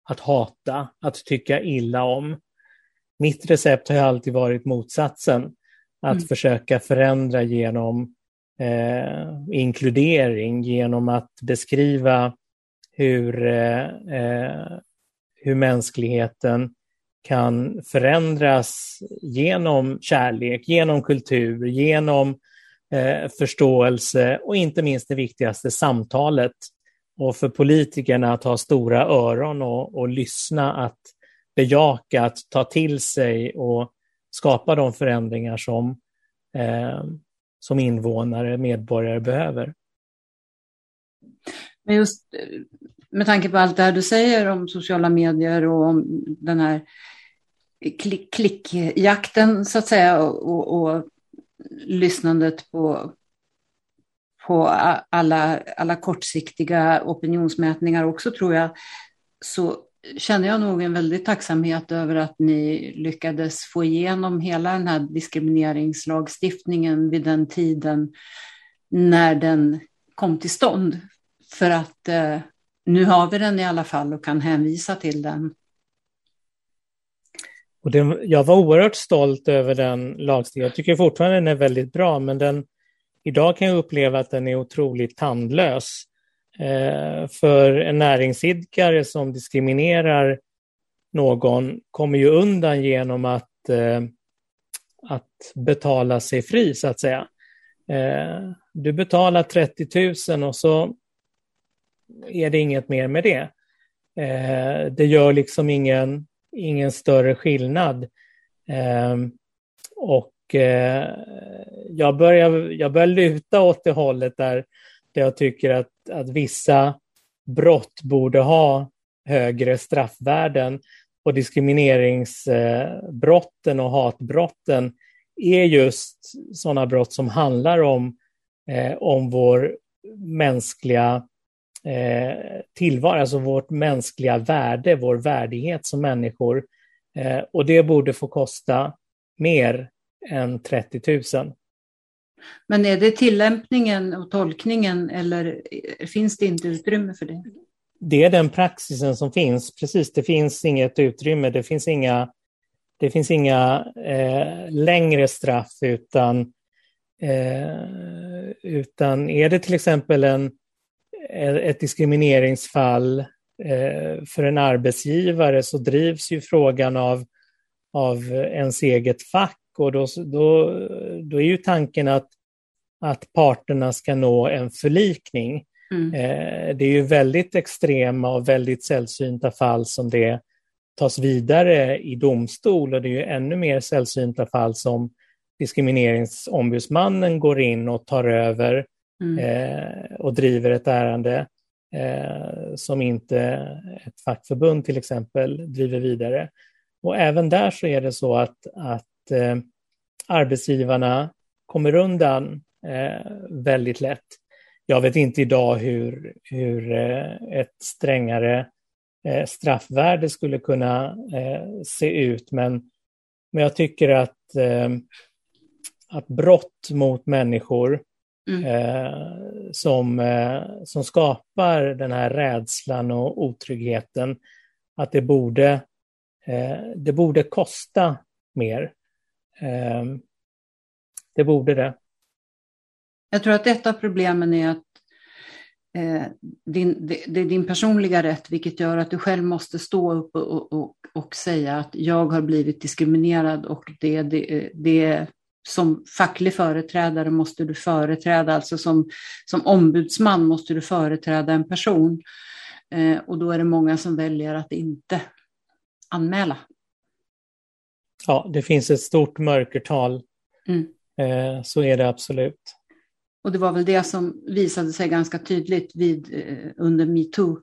att hata, att tycka illa om. Mitt recept har alltid varit motsatsen, att mm. försöka förändra genom eh, inkludering, genom att beskriva hur, eh, eh, hur mänskligheten kan förändras genom kärlek, genom kultur, genom eh, förståelse och inte minst det viktigaste, samtalet. Och för politikerna att ha stora öron och, och lyssna, att bejaka, att ta till sig och skapa de förändringar som, eh, som invånare, medborgare behöver. Men just eh, med tanke på allt det här du säger om sociala medier och om den här klick, klickjakten så att säga och, och, och lyssnandet på, på alla, alla kortsiktiga opinionsmätningar också tror jag, så känner jag nog en väldig tacksamhet över att ni lyckades få igenom hela den här diskrimineringslagstiftningen vid den tiden när den kom till stånd. För att eh, nu har vi den i alla fall och kan hänvisa till den. Och det, jag var oerhört stolt över den lagstiftningen. Jag tycker fortfarande den är väldigt bra, men den, idag kan jag uppleva att den är otroligt tandlös. Eh, för en näringsidkare som diskriminerar någon kommer ju undan genom att, eh, att betala sig fri, så att säga. Eh, du betalar 30 000 och så är det inget mer med det. Det gör liksom ingen, ingen större skillnad. Och jag, börjar, jag börjar luta åt det hållet där, där jag tycker att, att vissa brott borde ha högre straffvärden och diskrimineringsbrotten och hatbrotten är just sådana brott som handlar om, eh, om vår mänskliga eh, tillvaro, alltså vårt mänskliga värde, vår värdighet som människor. Eh, och det borde få kosta mer än 30 000. Men är det tillämpningen och tolkningen eller eh, finns det inte utrymme för det? Det är den praxisen som finns, precis. Det finns inget utrymme, det finns inga, det finns inga eh, längre straff utan, eh, utan är det till exempel en eh, ett diskrimineringsfall eh, för en arbetsgivare så drivs ju frågan av, av ens eget fack och då, då, då är ju tanken att, att parterna ska nå en förlikning. Mm. Eh, det är ju väldigt extrema och väldigt sällsynta fall som det tas vidare i domstol och det är ju ännu mer sällsynta fall som diskrimineringsombudsmannen går in och tar över mm. eh, och driver ett ärende eh, som inte ett fackförbund till exempel driver vidare. Och även där så är det så att, att eh, arbetsgivarna kommer undan eh, väldigt lätt. Jag vet inte idag hur, hur eh, ett strängare eh, straffvärde skulle kunna se ut, men, men jag tycker att, att brott mot människor Mm. Eh, som, eh, som skapar den här rädslan och otryggheten. Att det borde, eh, det borde kosta mer. Eh, det borde det. Jag tror att ett av problemen är att eh, din, det, det, är din personliga rätt, vilket gör att du själv måste stå upp och, och, och säga att jag har blivit diskriminerad och det, det, det som facklig företrädare måste du företräda, alltså som, som ombudsman måste du företräda en person. Eh, och då är det många som väljer att inte anmäla. Ja, det finns ett stort mörkertal. Mm. Eh, så är det absolut. Och det var väl det som visade sig ganska tydligt vid, eh, under metoo.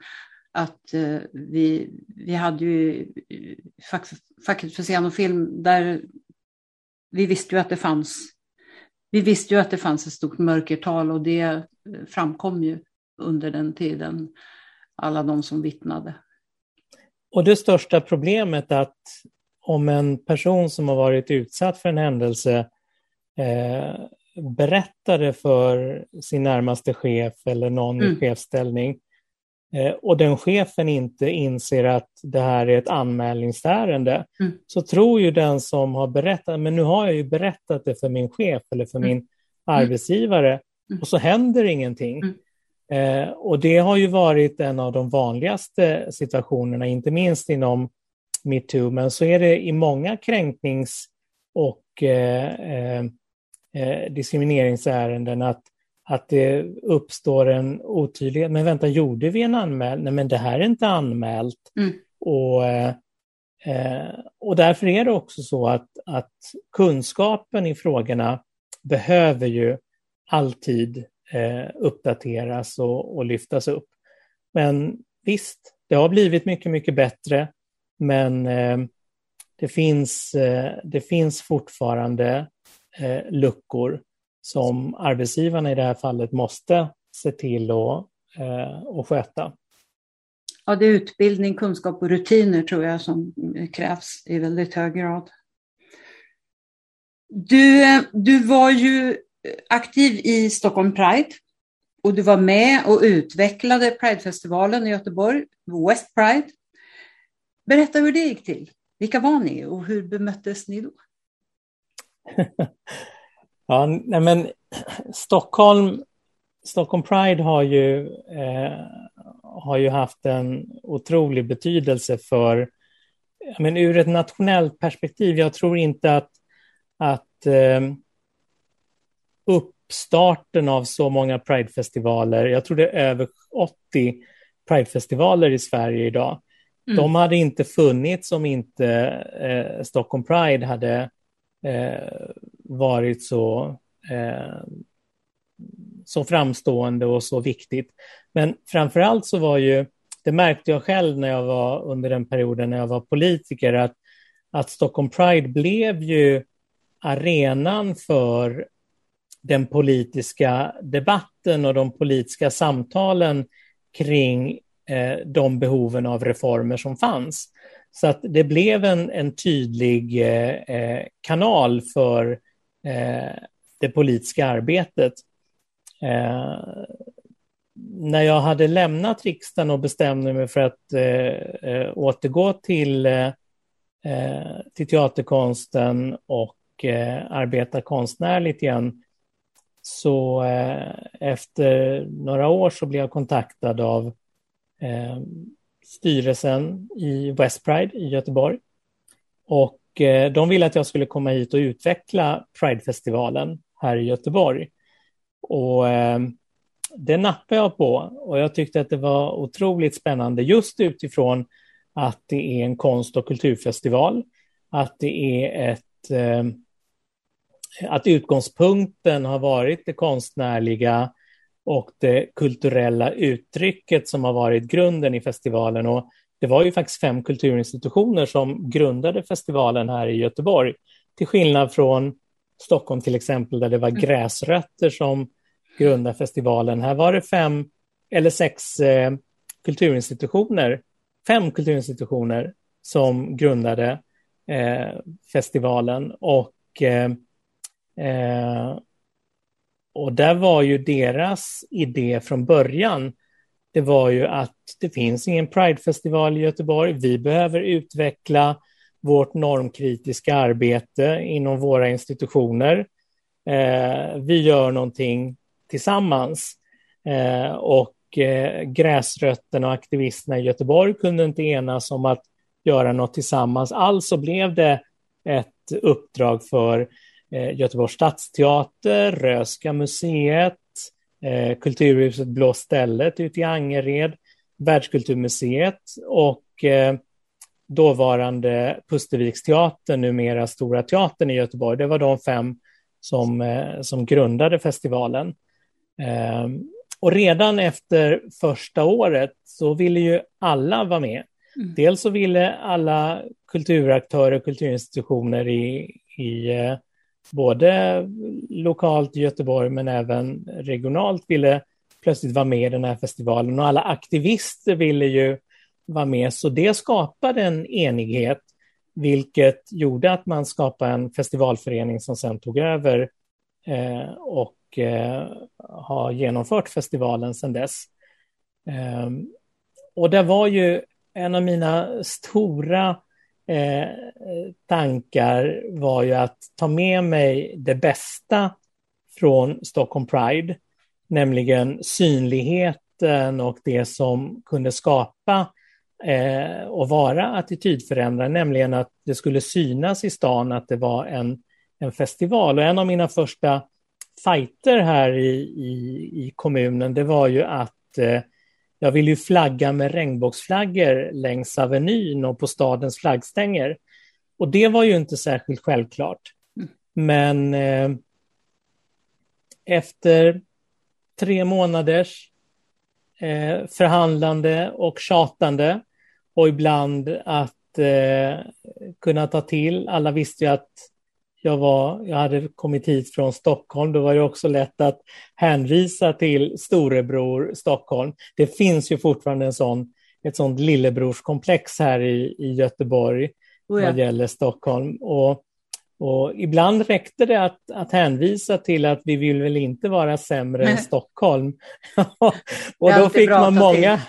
Att eh, vi, vi hade ju facket för scen och film där vi visste ju att det fanns vi visste ju att det fanns ett stort mörkertal och det eh, framkom ju under den tiden, alla de som vittnade. Och det största problemet är att om en person som har varit utsatt för en händelse eh, berättade för sin närmaste chef eller någon mm. i chefsställning eh, och den chefen inte inser att det här är ett anmälningsärende mm. så tror ju den som har berättat, men nu har jag ju berättat det för min chef eller för mm. min arbetsgivare mm. och så händer ingenting. Mm. Eh, och det har ju varit en av de vanligaste situationerna, inte minst inom metoo, men så är det i många kränknings och eh, eh, eh, diskrimineringsärenden att, att det uppstår en otydlighet. Men vänta, gjorde vi en anmälan? Nej, men det här är inte anmält. Mm. Och, eh, eh, och därför är det också så att, att kunskapen i frågorna behöver ju alltid eh, uppdateras och, och lyftas upp. Men visst, det har blivit mycket, mycket bättre. Men eh, det, finns, eh, det finns fortfarande eh, luckor som arbetsgivarna i det här fallet måste se till att, eh, att sköta. Ja, det är utbildning, kunskap och rutiner tror jag som krävs i väldigt hög grad. Du, eh, du var ju aktiv i Stockholm Pride och du var med och utvecklade Pridefestivalen i Göteborg, West Pride. Berätta hur det gick till. Vilka var ni och hur bemöttes ni då? ja, nej men Stockholm, Stockholm Pride har ju, eh, har ju haft en otrolig betydelse för, men ur ett nationellt perspektiv, jag tror inte att, att eh, uppstarten av så många Pridefestivaler, jag tror det är över 80 Pridefestivaler i Sverige idag, Mm. De hade inte funnits om inte eh, Stockholm Pride hade eh, varit så, eh, så framstående och så viktigt. Men framför allt så var ju, det märkte jag själv när jag var under den perioden när jag var politiker, att, att Stockholm Pride blev ju arenan för den politiska debatten och de politiska samtalen kring Eh, de behoven av reformer som fanns. Så att det blev en, en tydlig eh, eh, kanal för eh, det politiska arbetet. Eh, när jag hade lämnat riksdagen och bestämde mig för att eh, eh återgå till, till teaterkonsten och arbeta konstnärligt igen, så efter några år så blev jag kontaktad av eh, styrelsen i West Pride i Göteborg. Och eh, de ville att jag skulle komma hit och utveckla Pridefestivalen här i Göteborg. Och eh, det nappade jag på och jag tyckte att det var otroligt spännande just utifrån att det är en konst och kulturfestival, att det är ett eh, att utgångspunkten har varit det konstnärliga, och det kulturella uttrycket som har varit grunden i festivalen. Och det var ju faktiskt fem kulturinstitutioner som grundade festivalen här i Göteborg, till skillnad från Stockholm till exempel, där det var mm. gräsrötter som grundade festivalen. Här var det fem eller sex eh, kulturinstitutioner, fem kulturinstitutioner som grundade eh, festivalen. Och eh, eh och där var ju deras idé från början, det var ju att det finns ingen Pridefestival i Göteborg. Vi behöver utveckla vårt normkritiska arbete inom våra institutioner. Eh, vi gör någonting tillsammans. Eh, och eh, gräsrötterna och aktivisterna i Göteborg kunde inte enas om att göra något tillsammans. Alltså blev det ett uppdrag för Göteborgs stadsteater, Röska museet, eh, Kulturhuset Blå stället ute i Angered, Världskulturmuseet och eh, dåvarande Pusterviksteatern, numera Stora Teatern i Göteborg. Det var de fem som, eh, som grundade festivalen. Eh, och redan efter första året så ville ju alla vara med. Mm. Dels så ville alla kulturaktörer och kulturinstitutioner i, i eh, både lokalt i Göteborg men även regionalt ville plötsligt vara med i den här festivalen och alla aktivister ville ju vara med så det skapade en enighet vilket gjorde att man skapade en festivalförening som sen tog över eh, och eh, har genomfört festivalen sedan dess. Eh, och det var ju en av mina stora eh, tankar var ju att ta med mig det bästa från Stockholm Pride, nämligen synligheten och det som kunde skapa eh, och vara attitydförändrande, nämligen att det skulle synas i stan att det var en, en festival. Och en av mina första fighter här i, i, i kommunen, det var ju att eh, jag ville ju flagga med regnbågsflaggor längs Avenyn och på stadens flaggstänger. Och det var ju inte särskilt självklart. Mm. Men eh, efter tre månaders eh, förhandlande och tjatande och ibland att eh, kunna ta till. Alla visste ju att jag, var, jag hade kommit hit från Stockholm, då var det också lätt att hänvisa till storebror Stockholm. Det finns ju fortfarande en sån, ett sånt lillebrorskomplex här i, i Göteborg oh ja. vad gäller Stockholm. Och, och ibland räckte det att, att hänvisa till att vi vill väl inte vara sämre än Stockholm. och då fick man många,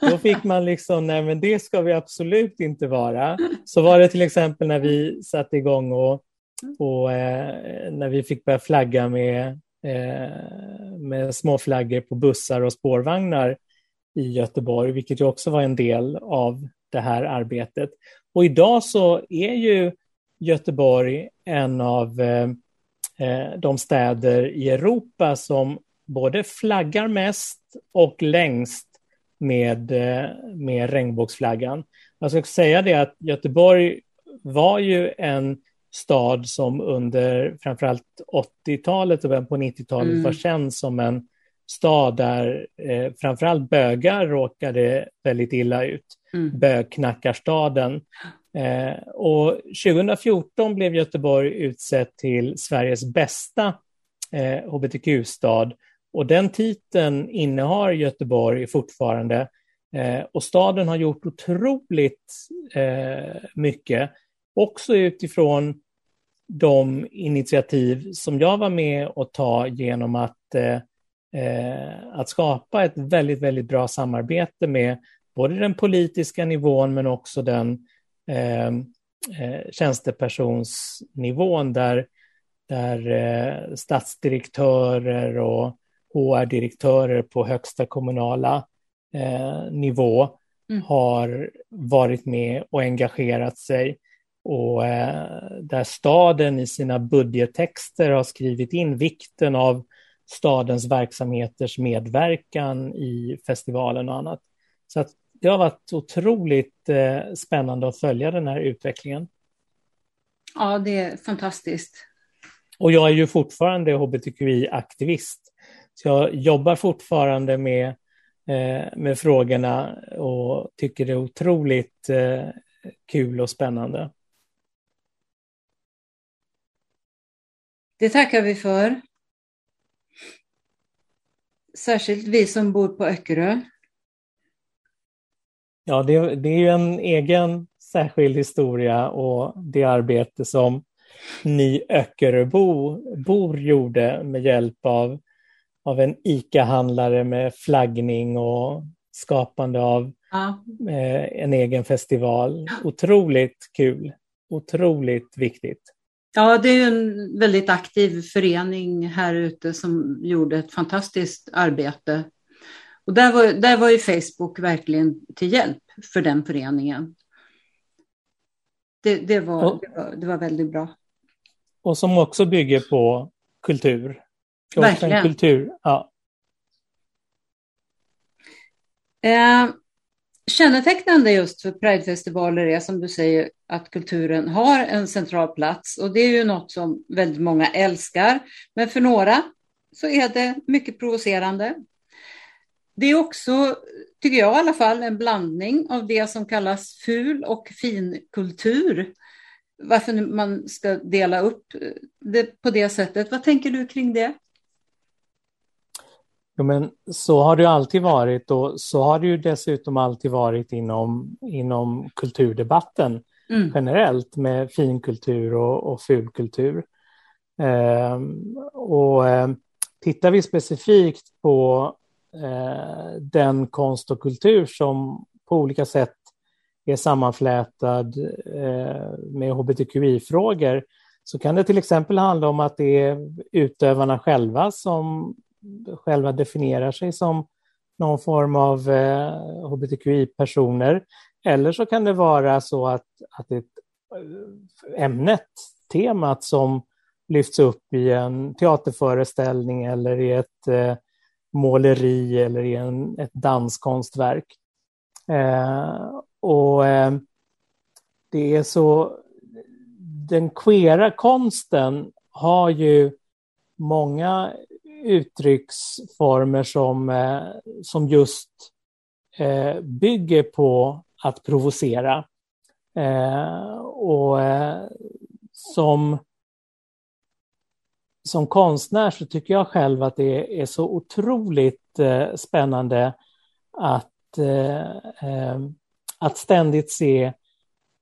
då fick man liksom, nej men det ska vi absolut inte vara. Så var det till exempel när vi satte igång och Mm. och eh, när vi fick börja flagga med, eh, med små flaggor på bussar och spårvagnar i Göteborg, vilket ju också var en del av det här arbetet. Och idag så är ju Göteborg en av eh, eh de städer i Europa som både flaggar mest och längst med, eh, med regnbågsflaggan. Jag ska säga det att Göteborg var ju en stad som under framförallt 80-talet och början på 90-talet mm. var känd som en stad där eh, framförallt bögar råkade väldigt illa ut. Mm. Bögknackarstaden. Eh, och 2014 blev Göteborg utsett till Sveriges bästa eh, hbtq-stad och den titeln innehar Göteborg fortfarande. Eh, och staden har gjort otroligt eh, mycket, också utifrån de initiativ som jag var med och ta genom att, eh, eh, att skapa ett väldigt, väldigt bra samarbete med både den politiska nivån men också den eh, eh tjänstepersonsnivån där, där eh, statsdirektörer och HR-direktörer på högsta kommunala eh, nivå mm. har varit med och engagerat sig och eh, där staden i sina budgettexter har skrivit in vikten av stadens verksamheters medverkan i festivalen och annat. Så att det har varit otroligt eh, spännande att följa den här utvecklingen. Ja, det är fantastiskt. Och jag är ju fortfarande hbtqi-aktivist. Så jag jobbar fortfarande med, eh, med frågorna och tycker det är otroligt kul och spännande. Det tackar vi för. Särskilt vi som bor på Öckerö. Ja, det, det är ju en egen särskild historia och det arbete som ni Öckeröbor gjorde med hjälp av, av en ICA-handlare med flaggning och skapande av ja. eh, en egen festival. Otroligt kul, otroligt viktigt. Ja, det är en väldigt aktiv förening här ute som gjorde ett fantastiskt arbete. Och där var, där var ju Facebook verkligen till hjälp för den föreningen. Det, det, var, och, det, var, det var väldigt bra. Och som också bygger på kultur. Verkligen. Kultur, ja. Eh, kännetecknande just för Pridefestivaler är som du säger att kulturen har en central plats och det är ju något som väldigt många älskar. Men för några så är det mycket provocerande. Det är också, tycker jag i alla fall, en blandning av det som kallas ful och fin kultur. Varför man ska dela upp det på det sättet. Vad tänker du kring det? Jo, men så har det alltid varit och så har det ju dessutom alltid varit inom, inom kulturdebatten mm. generellt med finkultur och, och fulkultur. Eh, och eh, tittar vi specifikt på eh, den konst och kultur som på olika sätt är sammanflätad eh, med hbtqi-frågor så kan det till exempel handla om att det är utövarna själva som själva definierar sig som någon form av eh, hbtqi-personer. Eller så kan det vara så att, att ett, eh, ämnet, temat som lyfts upp i en teaterföreställning eller i ett eh, måleri eller i en, ett danskonstverk. Eh, och eh, det är så, den queera konsten har ju många uttrycksformer som, eh, som just eh, bygger på att provocera. Eh, och eh, som, som konstnär så tycker jag själv att det är så otroligt eh, spännande att, eh, att ständigt se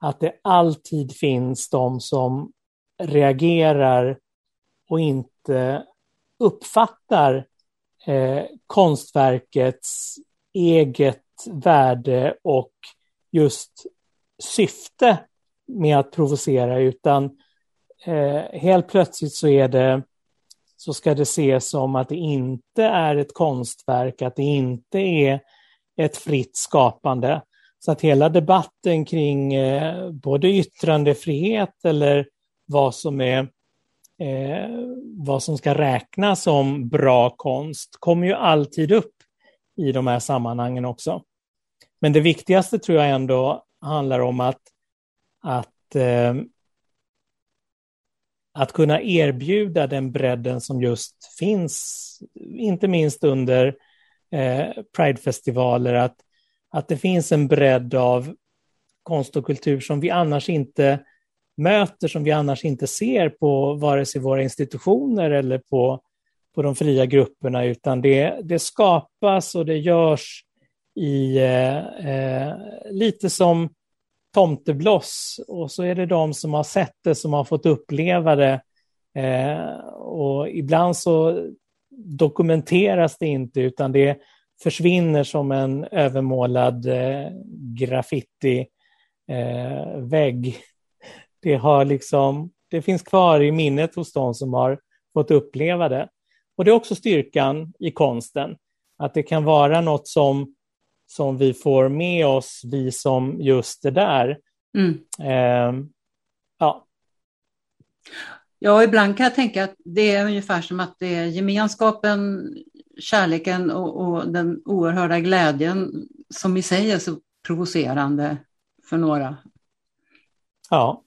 att det alltid finns de som reagerar och inte uppfattar eh, konstverkets eget värde och just syfte med att provocera, utan eh, helt plötsligt så är det så ska det ses som att det inte är ett konstverk, att det inte är ett fritt skapande. Så att hela debatten kring eh, både yttrandefrihet eller vad som är eh, vad som ska räknas som bra konst kommer ju alltid upp i de här sammanhangen också. Men det viktigaste tror jag ändå handlar om att, att, eh, att kunna erbjuda den bredden som just finns, inte minst under eh, Pridefestivaler, att, att det finns en bredd av konst och kultur som vi annars inte möter som vi annars inte ser på vare sig våra institutioner eller på, på de fria grupperna, utan det, det skapas och det görs i eh, eh, lite som tomtebloss. Och så är det de som har sett det som har fått uppleva det. Eh, och ibland så dokumenteras det inte utan det försvinner som en övermålad eh, graffiti eh, vägg det, har liksom, det finns kvar i minnet hos de som har fått uppleva det. Och det är också styrkan i konsten, att det kan vara något som, som vi får med oss, vi som just är där. Mm. Eh, ja. Ja, ibland kan jag tänka att det är ungefär som att det är gemenskapen, kärleken och, och den oerhörda glädjen som i sig är så provocerande för några. Ja,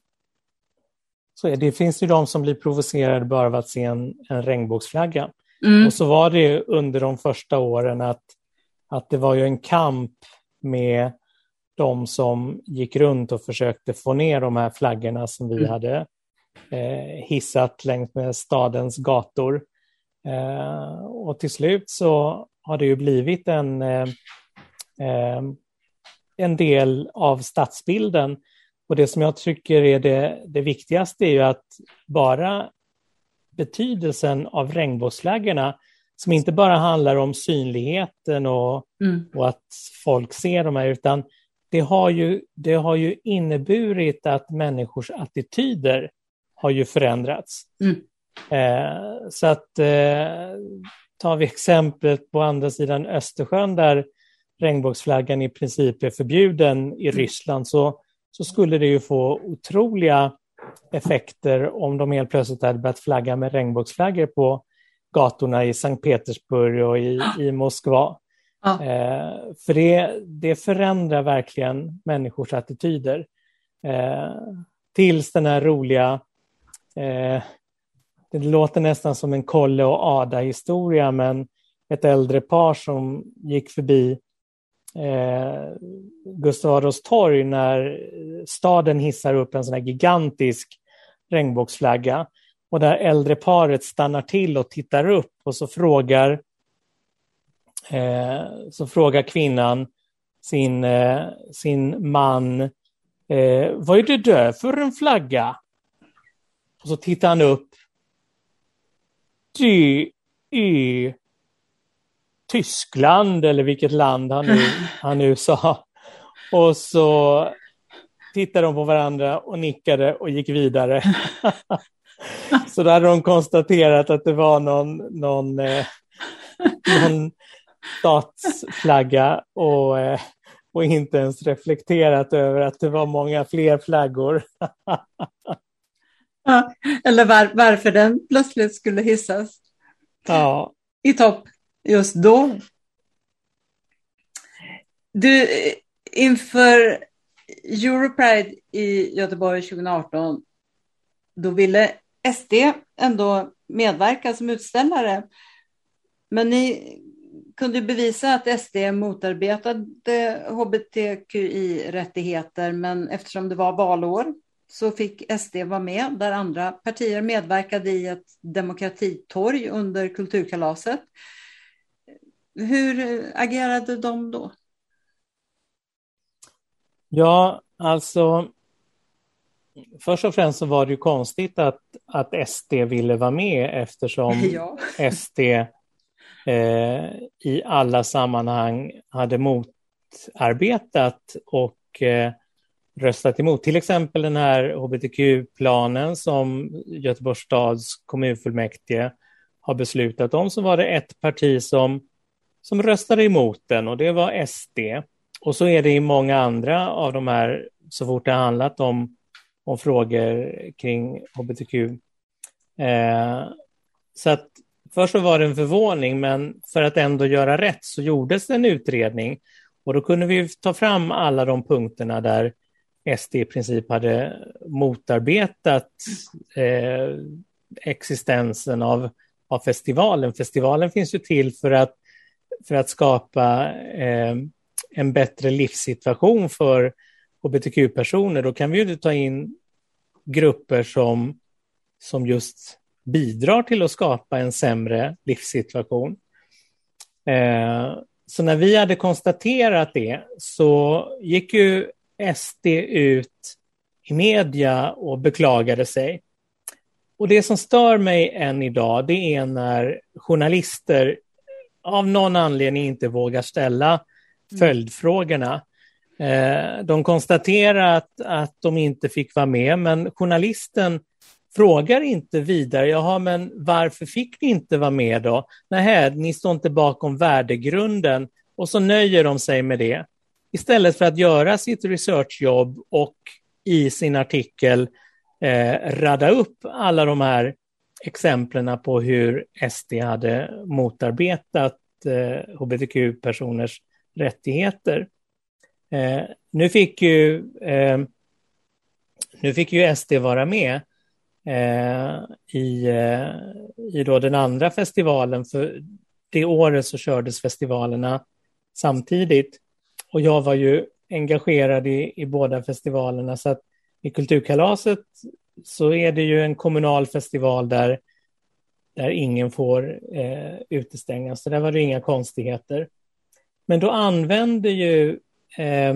så det finns ju de som blir provocerade bara av att se en, en regnbågsflagga. Mm. Och så var det under de första åren att, att det var ju en kamp med de som gick runt och försökte få ner de här flaggorna som vi mm. hade eh, hissat längs med stadens gator. Eh, och till slut så har det ju blivit en, eh, eh en del av stadsbilden och det som jag tycker är det, det viktigaste är ju att bara betydelsen av regnbågsflaggorna som inte bara handlar om synligheten och, mm. och att folk ser de här, utan det har, ju, det har ju inneburit att människors attityder har ju förändrats. Mm. Eh, så att eh, tar vi exemplet på andra sidan Östersjön där regnbågsflaggan i princip är förbjuden i mm. Ryssland så, så skulle det ju få otroliga effekter om de helt plötsligt hade börjat flagga med regnbågsflaggor på gatorna i Sankt Petersburg och i, i Moskva. Ja. Eh, för det, det förändrar verkligen människors attityder. Eh, tills den här roliga, eh, det låter nästan som en Kolle och Ada-historia, men ett äldre par som gick förbi eh, Gustav Adolfs torg när staden hissar upp en sån här gigantisk regnbågsflagga och där äldre paret stannar till och tittar upp och så frågar, eh, så frågar kvinnan sin, eh, sin man eh, vad är det där för en flagga? Och så tittar han upp. Det är Tyskland eller vilket land han nu, han nu sa. Och så tittade de på varandra och nickade och gick vidare. så då hade de konstaterat att det var någon, någon, eh, någon statsflagga och, eh, och inte ens reflekterat över att det var många fler flaggor. ja, eller var, varför den plötsligt skulle hissas ja. i topp just då. Du, eh, inför Europride i Göteborg 2018, då ville SD ändå medverka som utställare. Men ni kunde bevisa att SD motarbetade hbtqi-rättigheter, men eftersom det var valår så fick SD vara med där andra partier medverkade i ett demokratitorg under kulturkalaset. Hur agerade de då? Ja, alltså först och främst så var det ju konstigt att, att SD ville vara med eftersom ja. SD eh, i alla sammanhang hade motarbetat och eh, röstat emot. Till exempel den här hbtq-planen som Göteborgs stads kommunfullmäktige har beslutat om, så var det ett parti som, som röstade emot den och det var SD. Och så är det i många andra av de här, så fort det har handlat om, om frågor kring hbtq. Eh, så att först så var det en förvåning, men för att ändå göra rätt så gjordes det en utredning och då kunde vi ta fram alla de punkterna där SD i princip hade motarbetat eh, existensen av, av festivalen. Festivalen finns ju till för att, för att skapa eh, en bättre livssituation för hbtq-personer. Då kan vi ju ta in grupper som, som just bidrar till att skapa en sämre livssituation. Eh, så när vi hade konstaterat det så gick ju SD ut i media och beklagade sig. Och det som stör mig än idag, det är när journalister av någon anledning inte vågar ställa mm. följdfrågorna. Eh, de konstaterar att, att de inte fick vara med, men journalisten frågar inte vidare, jaha, men varför fick ni inte vara med då? Nej, ni står inte bakom värdegrunden och så nöjer de sig med det. Istället för att göra sitt researchjobb och i sin artikel eh, radda upp alla de här exemplen på hur SD hade motarbetat eh, hbtq-personers rättigheter. Eh, nu fick ju eh, nu fick ju SD vara med eh, i, eh, i då den andra festivalen. För det året så kördes festivalerna samtidigt. Och jag var ju engagerad i, i båda festivalerna. Så att i Kulturkalaset så är det ju en kommunal festival där, där ingen får eh, utestängas. Så där var det inga konstigheter. Men då använde ju eh,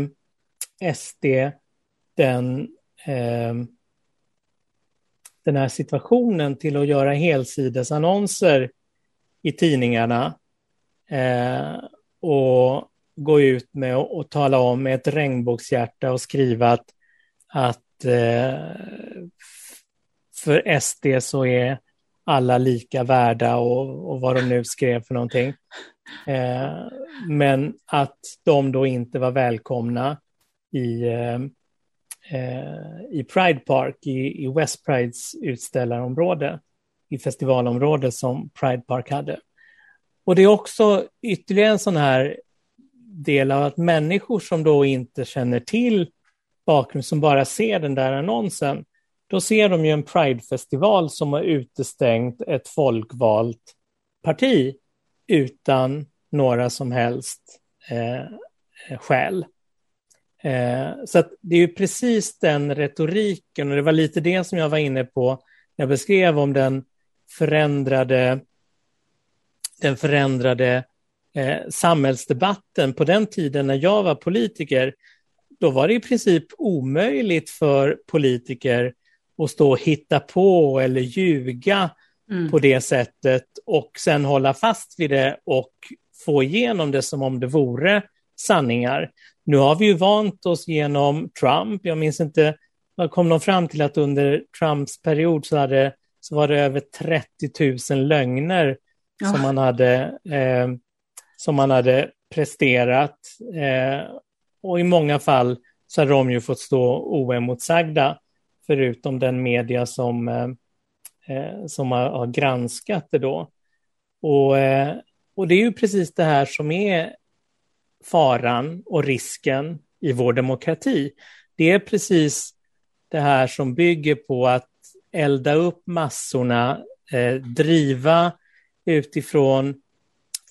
SD den eh, den här situationen till att göra helsidesannonser i tidningarna eh, och gå ut med och, och, tala om med ett regnbågshjärta och skriva att, att eh, för SD så är alla lika värda och, och vad de nu skrev för någonting. Eh, men att de då inte var välkomna i, eh, eh, i Pride Park, i, i West Prides utställarområde, i festivalområde som Pride Park hade. Och det är också ytterligare en sån här del av att människor som då inte känner till bakgrund, som bara ser den där annonsen, då ser de ju en Pride-festival som har utestängt ett folkvalt parti utan några som helst eh, skäl. Eh, så det är ju precis den retoriken, och det var lite det som jag var inne på när jag beskrev om den förändrade, den förändrade eh, samhällsdebatten på den tiden när jag var politiker. Då var det i princip omöjligt för politiker att stå och hitta på eller ljuga mm. på det sättet och sen hålla fast vid det och få igenom det som om det vore sanningar. Nu har vi ju vant oss genom Trump. Jag minns inte, kom de fram till att under Trumps period så, hade, så var det över 30 000 lögner ja. som, man hade, eh, som man hade presterat. Eh, och i många fall så har de ju fått stå oemotsagda, förutom den media som, eh, eh, som har, har, granskat det då. Och, eh, och det är ju precis det här som är faran och risken i vår demokrati. Det är precis det här som bygger på att elda upp massorna, eh, driva utifrån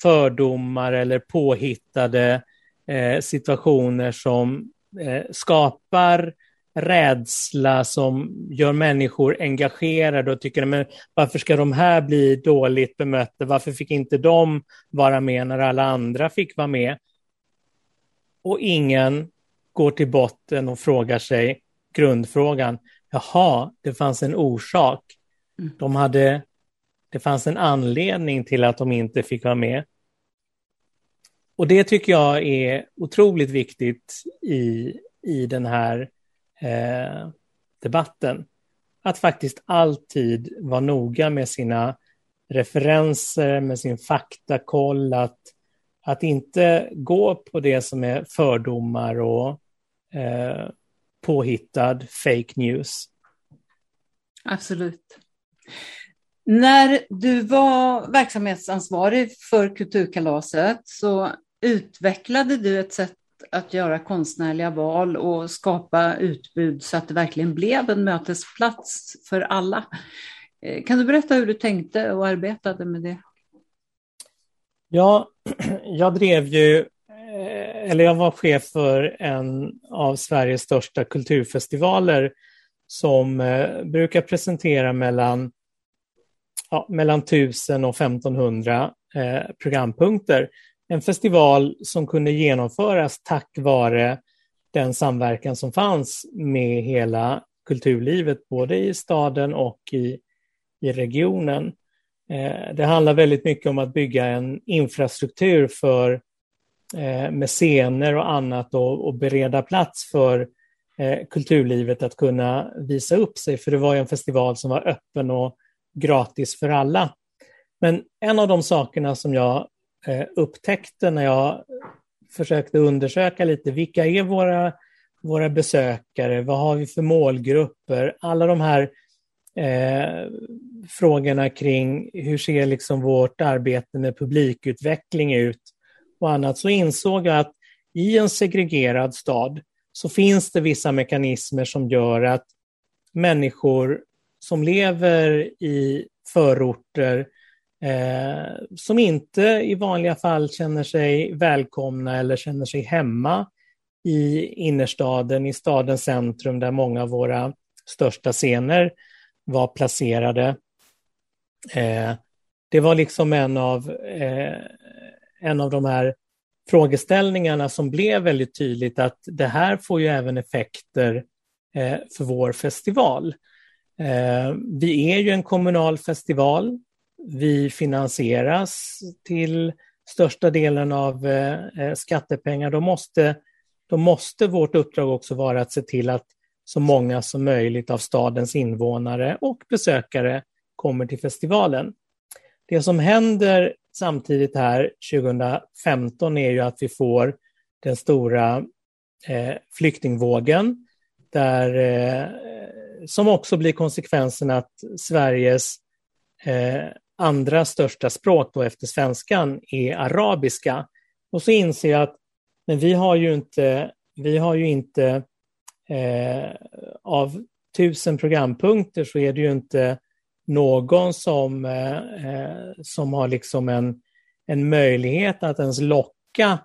fördomar eller påhittade eh, situationer som eh, skapar rädsla som gör människor engagerade och tycker men varför ska de här bli dåligt bemötta? Varför fick inte de vara med när alla andra fick vara med? Och ingen går till botten och frågar sig grundfrågan. Jaha, det fanns en orsak. Mm. De hade, det fanns en anledning till att de inte fick vara med. Och det tycker jag är otroligt viktigt i, i den här eh, debatten. Att faktiskt alltid vara noga med sina referenser, med sin faktakoll, att, att inte gå på det som är fördomar och eh, påhittad fake news. Absolut. När du var verksamhetsansvarig för Kulturkalaset så utvecklade du ett sätt att göra konstnärliga val och skapa utbud så att det verkligen blev en mötesplats för alla. Eh, kan du berätta hur du tänkte och arbetade med det? Ja, jag drev ju, eh, eller jag var chef för en av Sveriges största kulturfestivaler som eh, brukar presentera mellan, ja, mellan 1000 och 1500 programpunkter en festival som kunde genomföras tack vare den samverkan som fanns med hela kulturlivet, både i staden och i, i regionen. Eh, det handlar väldigt mycket om att bygga en infrastruktur för eh, med scener och annat och, och bereda plats för eh, kulturlivet att kunna visa upp sig, för det var en festival som var öppen och gratis för alla. Men en av de sakerna som jag Eh, upptäckte när jag försökte undersöka lite, vilka är våra, våra besökare, vad har vi för målgrupper, alla de här eh, frågorna kring hur ser liksom vårt arbete med publikutveckling ut och annat, så insåg jag att i en segregerad stad så finns det vissa mekanismer som gör att människor som lever i förorter eh, som inte i vanliga fall känner sig välkomna eller känner sig hemma i innerstaden, i stadens centrum där många av våra största scener var placerade. Eh, det var liksom en av, eh, en av de här frågeställningarna som blev väldigt tydligt att det här får ju även effekter eh, för vår festival. Eh, vi är ju en kommunal festival vi finansieras till största delen av eh, eh, skattepengar, då måste, då måste vårt uppdrag också vara att se till att så många som möjligt av stadens invånare och besökare kommer till festivalen. Det som händer samtidigt här 2015 är ju att vi får den stora eh, flyktingvågen där, eh, som också blir konsekvensen att Sveriges eh, andra största språk då efter svenskan är arabiska. Och så inser jag att men vi har ju inte, vi har ju inte eh, av tusen programpunkter så är det ju inte någon som, eh, eh som har liksom en, en möjlighet att ens locka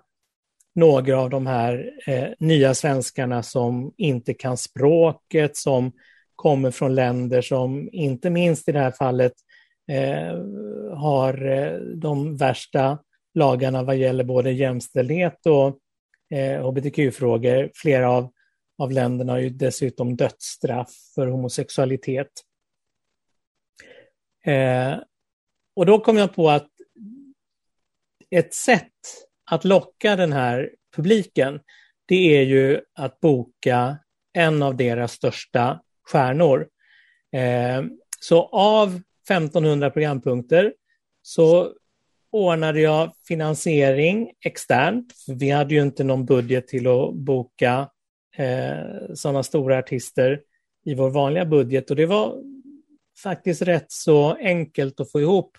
några av de här eh, nya svenskarna som inte kan språket, som kommer från länder som inte minst i det här fallet eh, Eh, har eh, de värsta lagarna vad gäller både jämställdhet och eh, hbtq-frågor. Flera av, av länderna har ju dessutom dödsstraff för homosexualitet. Eh, och då kom jag på att ett sätt att locka den här publiken, det är ju att boka en av deras största stjärnor. Eh, så av 1500 programpunkter så ordnade jag finansiering externt. Vi hade ju inte någon budget till att boka eh, sådana stora artister i vår vanliga budget och det var faktiskt rätt så enkelt att få ihop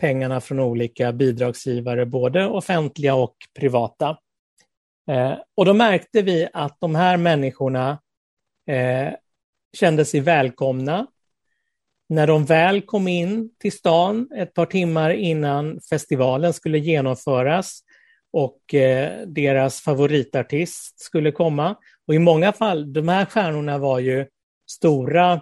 pengarna från olika bidragsgivare, både offentliga och privata. Eh, och då märkte vi att de här människorna eh, kände sig välkomna. När de väl kom in till stan ett par timmar innan festivalen skulle genomföras och eh, deras favoritartist skulle komma. Och i många fall, de här stjärnorna var ju stora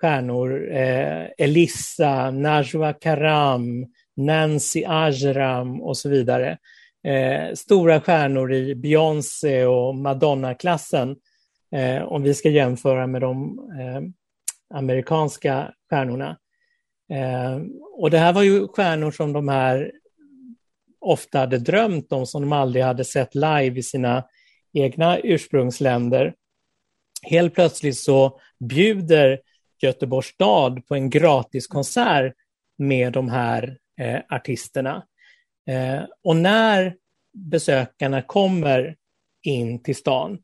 stjärnor. Eh, Elissa, Najwa Karam, Nancy Ajram och så vidare. Eh, stora stjärnor i Beyoncé och Madonna-klassen eh, om vi ska jämföra med de eh, amerikanska stjärnorna. Eh, och det här var ju stjärnor som de här ofta hade drömt om, som de aldrig hade sett live i sina egna ursprungsländer. Helt plötsligt så bjuder Göteborgs stad på en gratiskonsert med de här eh, artisterna. Eh, och när besökarna kommer in till stan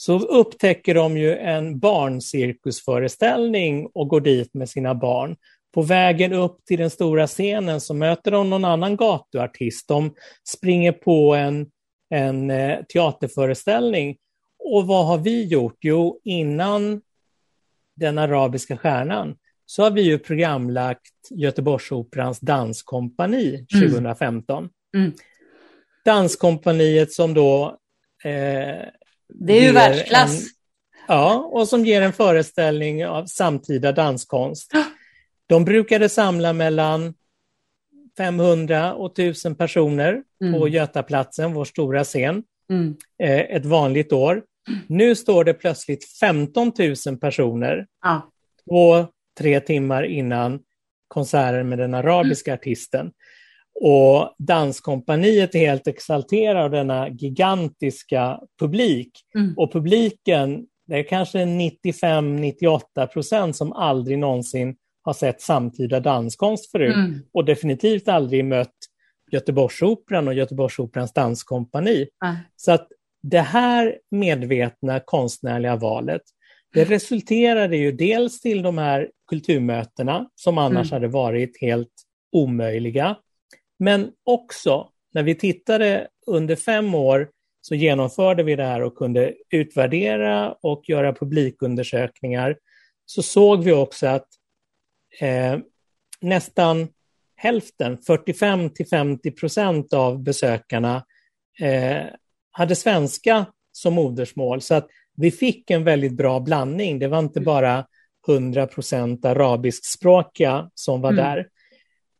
så upptäcker de ju en barncirkusföreställning och går dit med sina barn. På vägen upp till den stora scenen så möter de någon annan gatuartist. De springer på en, en eh, teaterföreställning. Och vad har vi gjort? Jo, innan den arabiska stjärnan så har vi ju programlagt Göteborgsoperans danskompani 2015. Mm. Mm. Danskompaniet som då... Eh, det är ju världsklass. En, ja, och som ger en föreställning av samtida danskonst. De brukade samla mellan 500 och 1000 personer mm. på Götaplatsen, vår stora scen, mm. eh, ett vanligt år. Nu står det plötsligt 15 000 personer ja. två, tre timmar innan konserten med den arabiska artisten. Och danskompaniet är helt exalterade av denna gigantiska publik. Mm. Och publiken, det är kanske 95-98 procent som aldrig någonsin har sett samtida danskonst förut mm. och definitivt aldrig mött Göteborgsoperan och Göteborgsoperans danskompani. Mm. Så att det här medvetna konstnärliga valet, det mm. resulterade ju dels till de här kulturmötena som annars mm. hade varit helt omöjliga. Men också när vi tittade under fem år så genomförde vi det här och kunde utvärdera och göra publikundersökningar. Så såg vi också att eh, nästan hälften, 45 till 50 procent av besökarna eh, hade svenska som modersmål. Så att vi fick en väldigt bra blandning. Det var inte bara 100 procent arabiskspråkiga som var mm. där.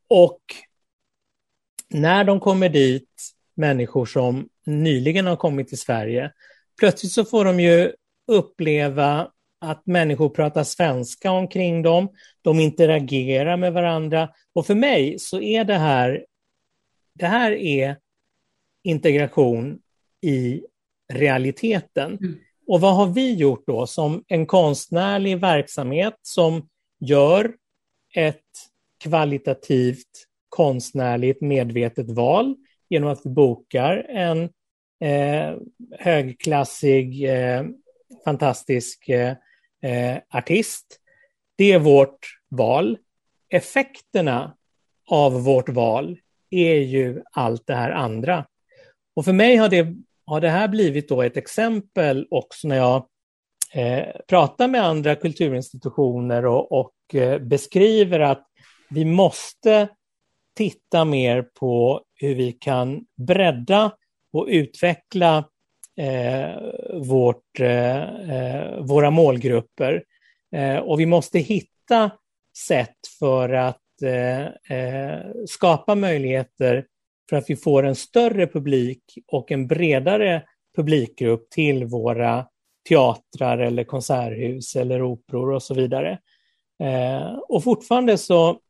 Och när de kommer dit, människor som nyligen har kommit till Sverige, plötsligt så får de ju uppleva att människor pratar svenska omkring dem, de interagerar med varandra. Och för mig så är det här, det här är integration i realiteten. Mm. Och vad har vi gjort då som en konstnärlig verksamhet som gör ett kvalitativt konstnärligt medvetet val genom att vi bokar en eh, högklassig, eh, fantastisk eh, eh, artist. Det är vårt val. Effekterna av vårt val är ju allt det här andra. Och för mig har det, har det här blivit då ett exempel också när jag eh, pratar med andra kulturinstitutioner och, och eh, beskriver att vi måste titta mer på hur vi kan bredda och utveckla eh, vårt, eh, eh, våra målgrupper. Eh, och vi måste hitta sätt för att eh, eh, skapa möjligheter för att vi får en större publik och en bredare publikgrupp till våra teatrar eller konserthus eller operor och så vidare. Eh, och fortfarande så,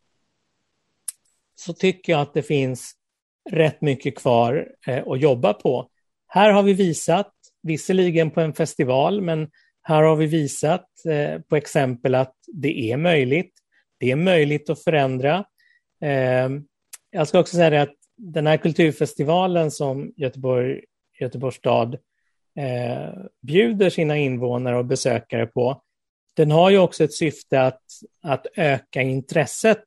så tycker jag att det finns rätt mycket kvar eh, att jobba på. Här har vi visat, visserligen på en festival, men här har vi visat eh, på exempel att det är möjligt. Det är möjligt att förändra. Eh, jag ska också säga att den här kulturfestivalen som Göteborg, Göteborgs stad eh, bjuder sina invånare och besökare på, den har ju också ett syfte att, att öka intresset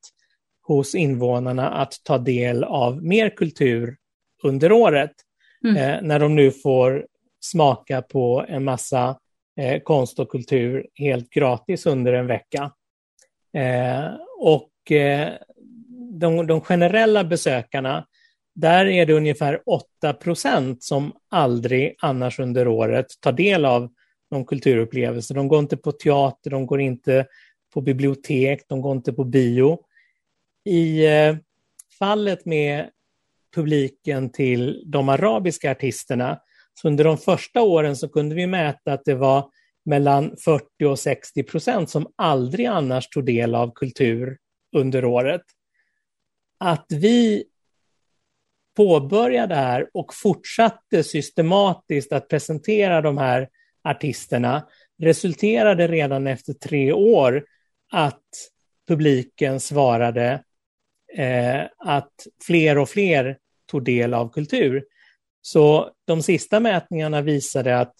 hos invånarna att ta del av mer kultur under året. Mm. Eh, när de nu får smaka på en massa eh, konst och kultur helt gratis under en vecka. Eh, och eh, de, de, generella besökarna, där är det ungefär 8% som aldrig annars under året tar del av någon kulturupplevelse. De går inte på teater, de går inte på bibliotek, de går inte på bio. I eh, fallet med publiken till de arabiska artisterna, så under de första åren så kunde vi mäta att det var mellan 40 och 60 procent som aldrig annars tog del av kultur under året. Att vi påbörjade här och fortsatte systematiskt att presentera de här artisterna resulterade redan efter tre år att publiken svarade eh, att fler och fler tog del av kultur. Så de sista mätningarna visade att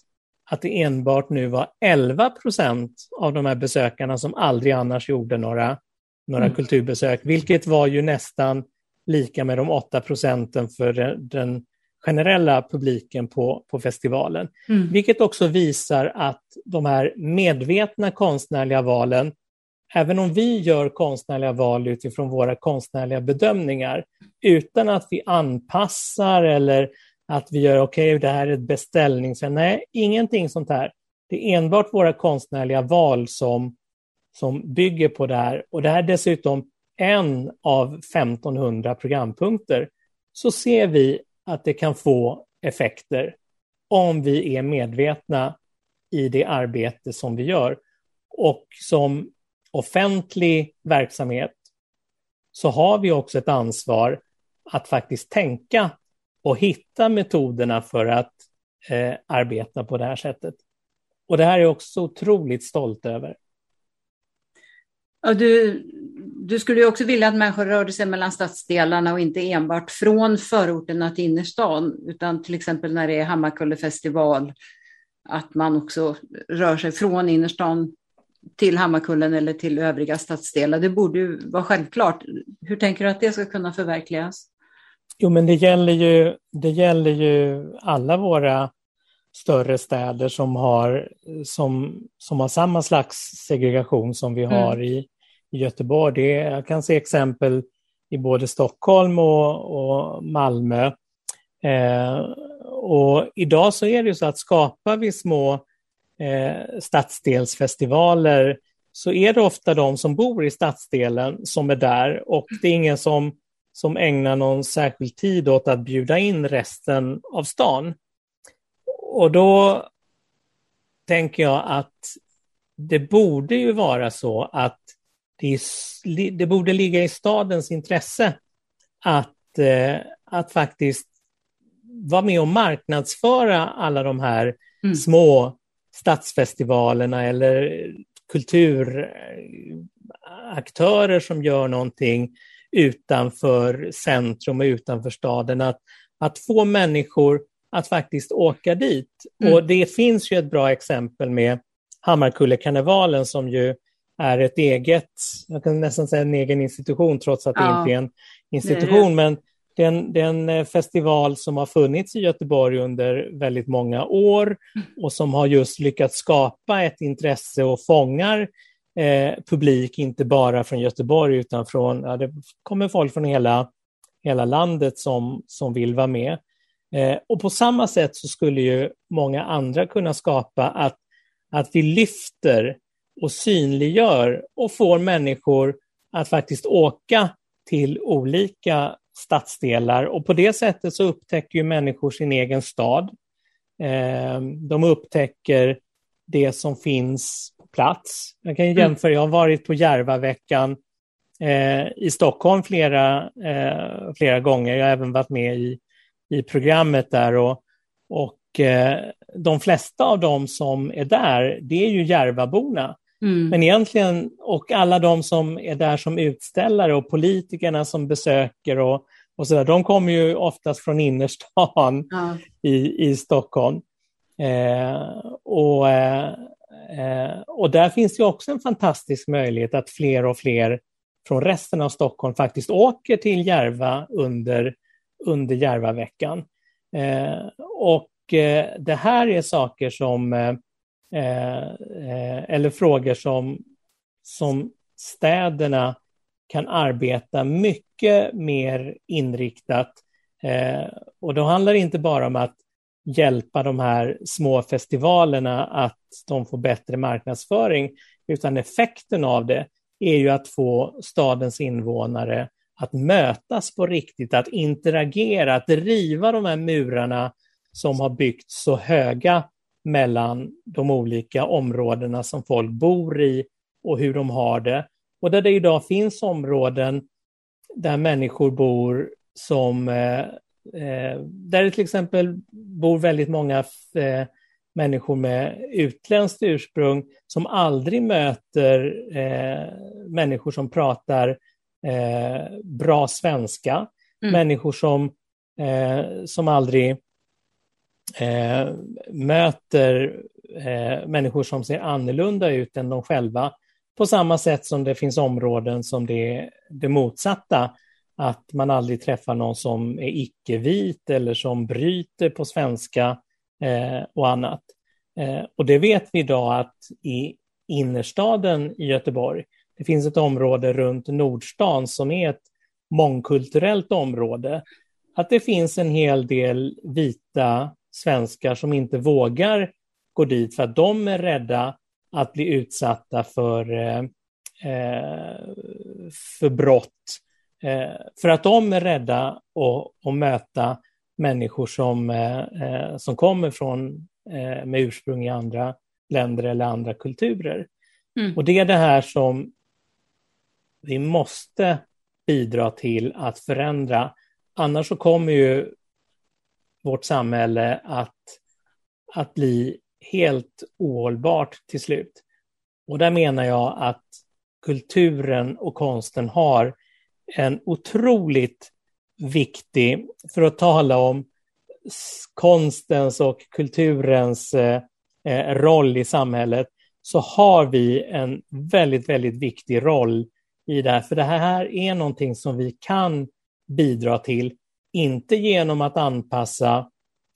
att det enbart nu var 11 procent av de här besökarna som aldrig annars gjorde några, några mm. kulturbesök, vilket var ju nästan lika med de 8 procenten för den generella publiken på, på festivalen. Mm. Vilket också visar att de här medvetna konstnärliga valen, även om vi gör konstnärliga val utifrån våra konstnärliga bedömningar, utan att vi anpassar eller att vi gör, okej, okay, det här är ett beställnings... Nej, ingenting sånt här. Det är enbart våra konstnärliga val som, som bygger på det här. Och det här är dessutom en av 1500 programpunkter. Så ser vi att det kan få effekter om vi är medvetna i det arbete som vi gör. Och som offentlig verksamhet så har vi också ett ansvar att faktiskt tänka och hitta metoderna för att eh, arbeta på det här sättet. Och det här är jag också otroligt stolt över. Ja, du, du skulle ju också vilja att människor rörde sig mellan stadsdelarna och inte enbart från förorterna till innerstan, utan till exempel när det är Hammarkullefestival, att man också rör sig från innerstan till Hammarkullen eller till övriga stadsdelar. Det borde ju vara självklart. Hur tänker du att det ska kunna förverkligas? Jo, men det gäller ju, det gäller ju alla våra större städer som har, som, som har samma slags segregation som vi har mm. i, i Göteborg. Det, jag kan se exempel i både Stockholm och, och Malmö. Eh, och idag så är det ju så att skapar vi små eh, stadsdelsfestivaler så är det ofta de som bor i stadsdelen som är där och det är ingen som som ägnar någon särskild tid åt att bjuda in resten av stan. Och då tänker jag att det borde ju vara så att det, det borde ligga i stadens intresse att, eh, att faktiskt vara med och marknadsföra alla de här mm. små stadsfestivalerna eller kulturaktörer som gör någonting utanför centrum och utanför staden. Att, att få människor att faktiskt åka dit. Mm. Och det finns ju ett bra exempel med Hammarkullekarnevalen som ju är ett eget, jag kan nästan säga en egen institution trots att ja. det inte är en institution, det men det är, en, det är en eh, festival som har funnits i Göteborg under väldigt många år mm. och som har just lyckats skapa ett intresse och fångar eh, publik, inte bara från Göteborg utan från, ja, det kommer folk från hela, hela landet som, som vill vara med. Eh, och på samma sätt så skulle ju många andra kunna skapa att, att vi lyfter och synliggör och får människor att faktiskt åka till olika stadsdelar och på det sättet så upptäcker ju människor sin egen stad. Eh, de upptäcker det som finns på plats. Jag kan mm. jämföra, jag har varit på Järvaveckan eh, i Stockholm flera, eh, flera gånger. Jag har även varit med i, i programmet där och, och de flesta av dem som är där, det är ju Järvaborna. Mm. Men egentligen, och alla de som är där som utställare och politikerna som besöker och, och så där, de kommer ju oftast från innerstan ja. i, i Stockholm. Eh, och, eh, och där finns det också en fantastisk möjlighet att fler och fler från resten av Stockholm faktiskt åker till Järva under, under Järvaveckan. Eh, och eh, det här är saker som eh, Eh, eller frågor som, som städerna kan arbeta mycket mer inriktat. Eh, och då handlar det inte bara om att hjälpa de här små festivalerna att de får bättre marknadsföring, utan effekten av det är ju att få stadens invånare att mötas på riktigt, att interagera, att riva de här murarna som har byggts så höga mellan de olika områdena som folk bor i och hur de har det. Och där det idag finns områden där människor bor som eh, eh, där det till exempel bor väldigt många eh, människor med utländskt ursprung som aldrig möter människor som pratar bra svenska, mm. människor som, som aldrig eh, möter eh, människor som ser annorlunda ut än de själva. På samma sätt som det finns områden som det, det motsatta, att man aldrig träffar någon som är icke-vit eller som bryter på svenska eh, och annat. Eh, och det vet vi idag att i innerstaden i Göteborg, det finns ett område runt Nordstan som är ett mångkulturellt område, att det finns en hel del vita svenskar som inte vågar gå dit för att de är rädda att bli utsatta för, eh, eh, för brott. Eh, för att de är rädda att, att möta människor som, eh, eh som kommer från, eh, med ursprung i andra länder eller andra kulturer. Mm. Och det är det här som vi måste bidra till att förändra. Annars så kommer ju vårt samhälle att, att bli helt ohållbart till slut. Och där menar jag att kulturen och konsten har en otroligt viktig, för att tala om konstens och kulturens eh, roll i samhället, så har vi en väldigt, väldigt viktig roll i det här. För det här är någonting som vi kan bidra till inte genom att anpassa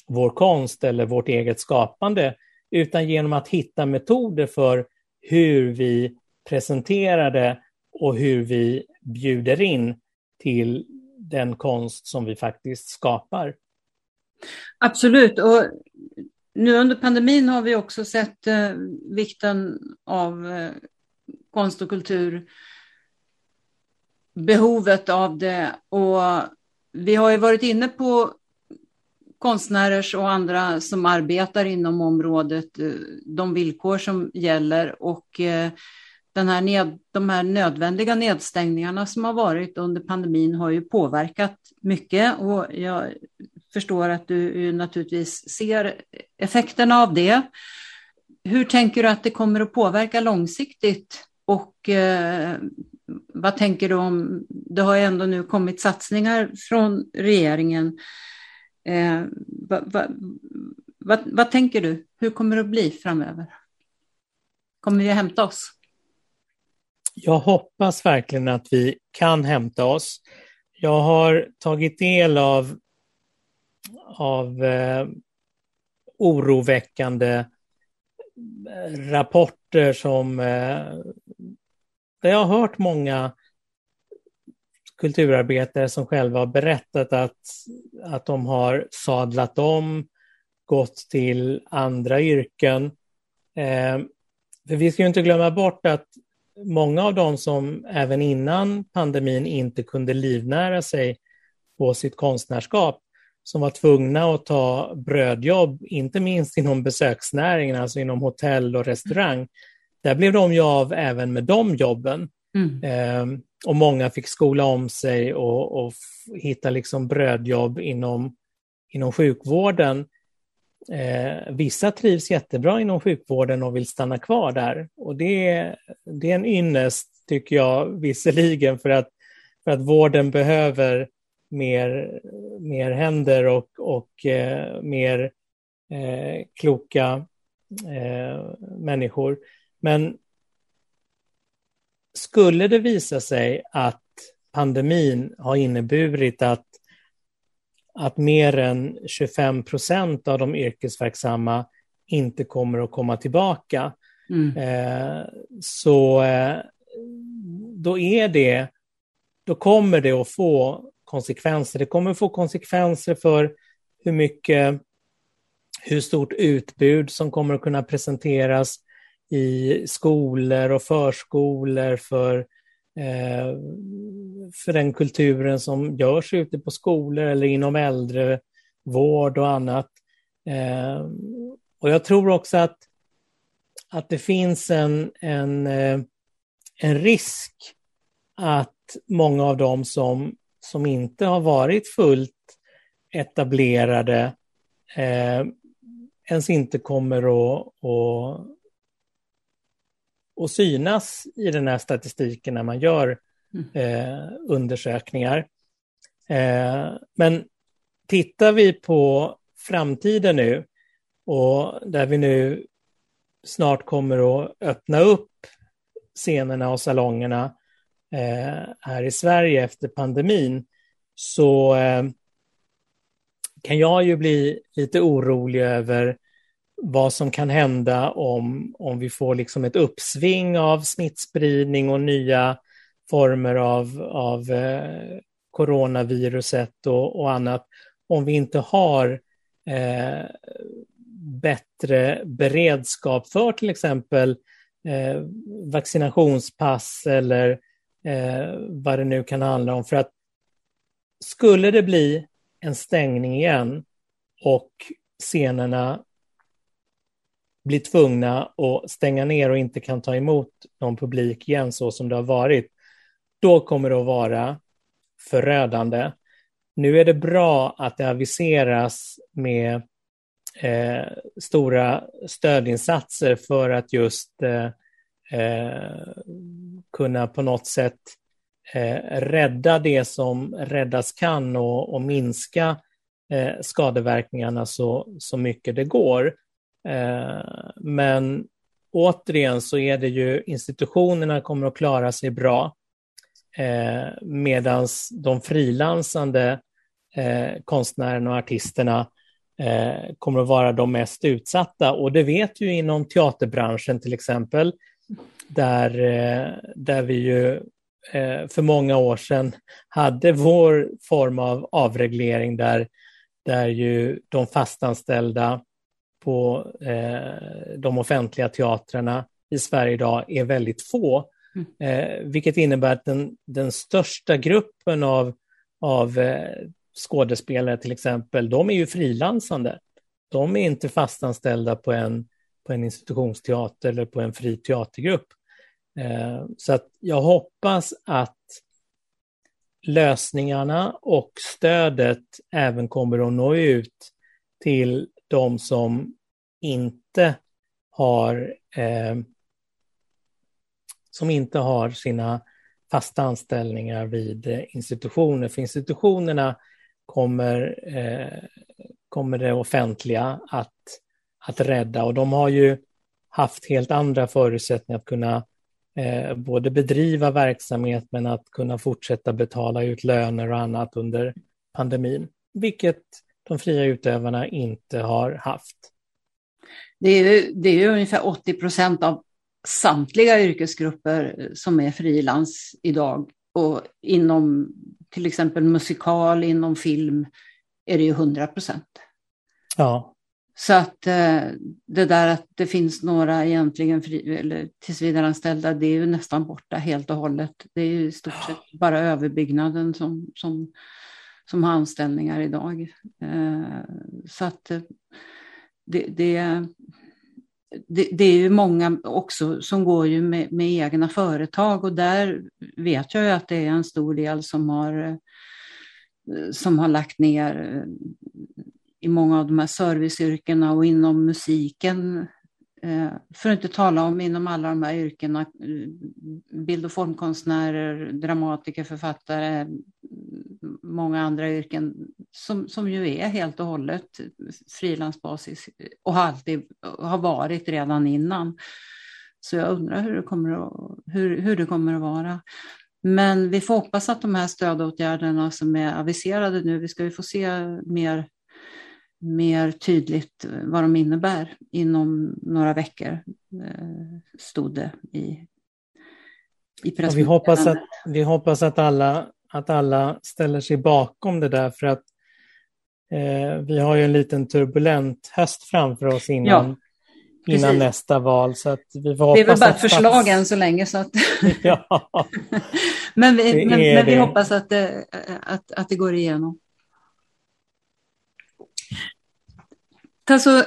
vår konst eller vårt eget skapande, utan genom att hitta metoder för hur vi presenterar det och hur vi bjuder in till den konst som vi faktiskt skapar. Absolut, och nu under pandemin har vi också sett eh, vikten av eh, konst och kultur, behovet av det och vi har ju varit inne på konstnärers och andra som arbetar inom området, eh, de villkor som gäller och eh, den här ned, de här nödvändiga nedstängningarna som har varit under pandemin har ju påverkat mycket och jag förstår att du naturligtvis ser effekterna av det. hur tänker du att det kommer att påverka långsiktigt? Och eh, vad tänker du om, det har ju ändå nu kommit satsningar från regeringen. Eh, vad, vad, vad, vad, tänker du? Hur kommer det att bli framöver? Kommer vi att hämta oss? Jag hoppas verkligen att vi kan hämta oss. Jag har tagit del av, av eh, oroväckande eh, rapporter som eh, där jag har hört många kulturarbetare som själva har berättat att, att de har sadlat om, gått till andra yrken. Eh, för vi ska ju inte glömma bort att många av dem som även innan pandemin inte kunde livnära sig på sitt konstnärskap, som var tvungna att ta brödjobb, inte minst inom besöksnäringen, alltså inom hotell och restaurang. Där blev de ju av även med de jobben. Mm. Eh, och många fick skola om sig och, och hitta liksom brödjobb inom, inom sjukvården. Eh, vissa trivs jättebra inom sjukvården och vill stanna kvar där. Och det, det är en ynnest, tycker jag, visserligen, för att, för att vården behöver mer, mer händer och, och eh, mer eh, kloka eh, människor. Men skulle det visa sig att pandemin har inneburit att, att mer än 25 procent av de yrkesverksamma inte kommer att komma tillbaka, mm. eh, så eh, då är det, då kommer det att få konsekvenser. Det kommer att få konsekvenser för hur mycket, hur stort utbud som kommer att kunna presenteras i skolor och förskolor för, eh, för den kulturen som görs ute på skolor eller inom äldrevård och annat. Eh, och jag tror också att, att det finns en, en, eh, en risk att många av dem som, som inte har varit fullt etablerade eh, ens inte kommer att, att och synas i den här statistiken när man gör mm. eh, undersökningar. Eh, men tittar vi på framtiden nu och där vi nu snart kommer att öppna upp scenerna och salongerna eh, här i Sverige efter pandemin så eh, kan jag ju bli lite orolig över vad som kan hända om, om vi får liksom ett uppsving av smittspridning och nya former av, av eh, coronaviruset och, och, annat, om vi inte har eh, bättre beredskap för till exempel eh, vaccinationspass eller eh, vad det nu kan handla om. För att skulle det bli en stängning igen och scenerna blir tvungna att stänga ner och inte kan ta emot någon publik igen så som det har varit, då kommer det att vara förödande. Nu är det bra att det aviseras med eh, stora stödinsatser för att just eh, eh, kunna på något sätt eh, rädda det som räddas kan och, och minska eh, skadeverkningarna så, så mycket det går. Eh, men återigen så är det ju institutionerna kommer att klara sig bra eh, medan de frilansande eh, konstnärerna och artisterna kommer att vara de mest utsatta. Och det vet ju inom teaterbranschen till exempel, där, där vi ju för många år sedan hade vår form av avreglering där, där ju de fastanställda på eh, de offentliga teatrarna i Sverige idag är väldigt få. Mm. Eh, vilket innebär att den, den största gruppen av, av eh, skådespelare till exempel, de är ju frilansande. De är inte fastanställda på en, på en institutionsteater eller på en fri teatergrupp. Eh, så att jag hoppas att lösningarna och stödet även kommer att nå ut till de som inte har eh, som inte har sina fasta anställningar vid eh, institutioner. För institutionerna kommer, eh, kommer det offentliga att, att rädda och de har ju haft helt andra förutsättningar att kunna eh, både bedriva verksamhet men att kunna fortsätta betala ut löner och annat under pandemin, vilket de fria utövarna inte har haft. Det är ju, det är ju ungefär 80 procent av samtliga yrkesgrupper som är frilans idag och inom till exempel musikal, inom film är det ju 100 procent. Ja. Så att eh, det där att det finns några egentligen fri, eller tillsvidareanställda, det är ju nästan borta helt och hållet. Det är ju i stort sett bara överbyggnaden som, som, som har anställningar idag. Eh, så att eh, det, det, det, det, är ju många också som går ju med, med, egna företag och där vet jag ju att det är en stor del som har, eh, som har lagt ner i många av de här serviceyrkena och inom musiken. För att inte tala om inom alla de här yrkena, bild och formkonstnärer, dramatiker, författare, många andra yrken som, som ju är helt och hållet frilansbasis och alltid har varit redan innan. Så jag undrar hur det kommer att, hur, hur det kommer att vara. Men vi får hoppas att de här stödåtgärderna som är aviserade nu, vi ska ju få se mer mer tydligt vad de innebär inom några veckor, eh, stod det i, i vi hoppas att Vi hoppas att alla, att alla ställer sig bakom det där för att eh, vi har ju en liten turbulent höst framför oss innan, ja, innan nästa val. Så att vi får det är väl bara ett förslag än så länge. Så att... ja, men vi, men, men vi hoppas att det, att, att det går igenom. Alltså,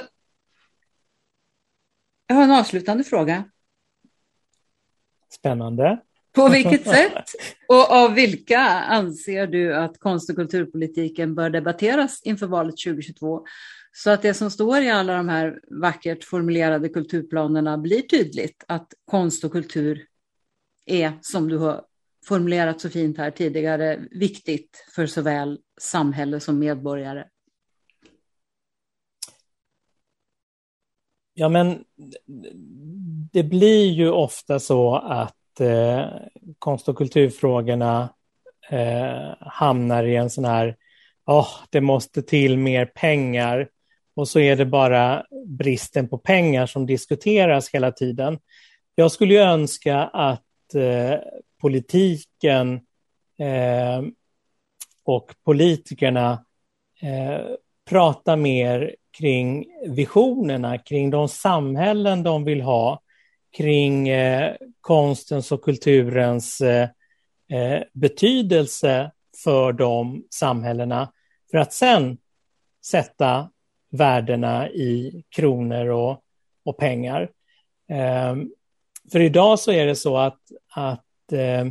jag har en avslutande fråga. Spännande. På vilket sätt och av vilka anser du att konst och kulturpolitiken bör debatteras inför valet 2022? Så att det som står i alla de här vackert formulerade kulturplanerna blir tydligt att konst och kultur är, som du har formulerat så fint här tidigare, viktigt för såväl samhälle som medborgare. Ja, men det blir ju ofta så att eh, konst och kulturfrågorna eh, hamnar i en sån här, oh, det måste till mer pengar. Och så är det bara bristen på pengar som diskuteras hela tiden. Jag skulle ju önska att eh, politiken eh, och politikerna eh, pratar mer kring visionerna, kring de samhällen de vill ha, kring eh, konstens och kulturens eh, eh, betydelse för de samhällena, för att sen sätta värdena i kronor och, och pengar. Eh, för idag så är det så att, att eh,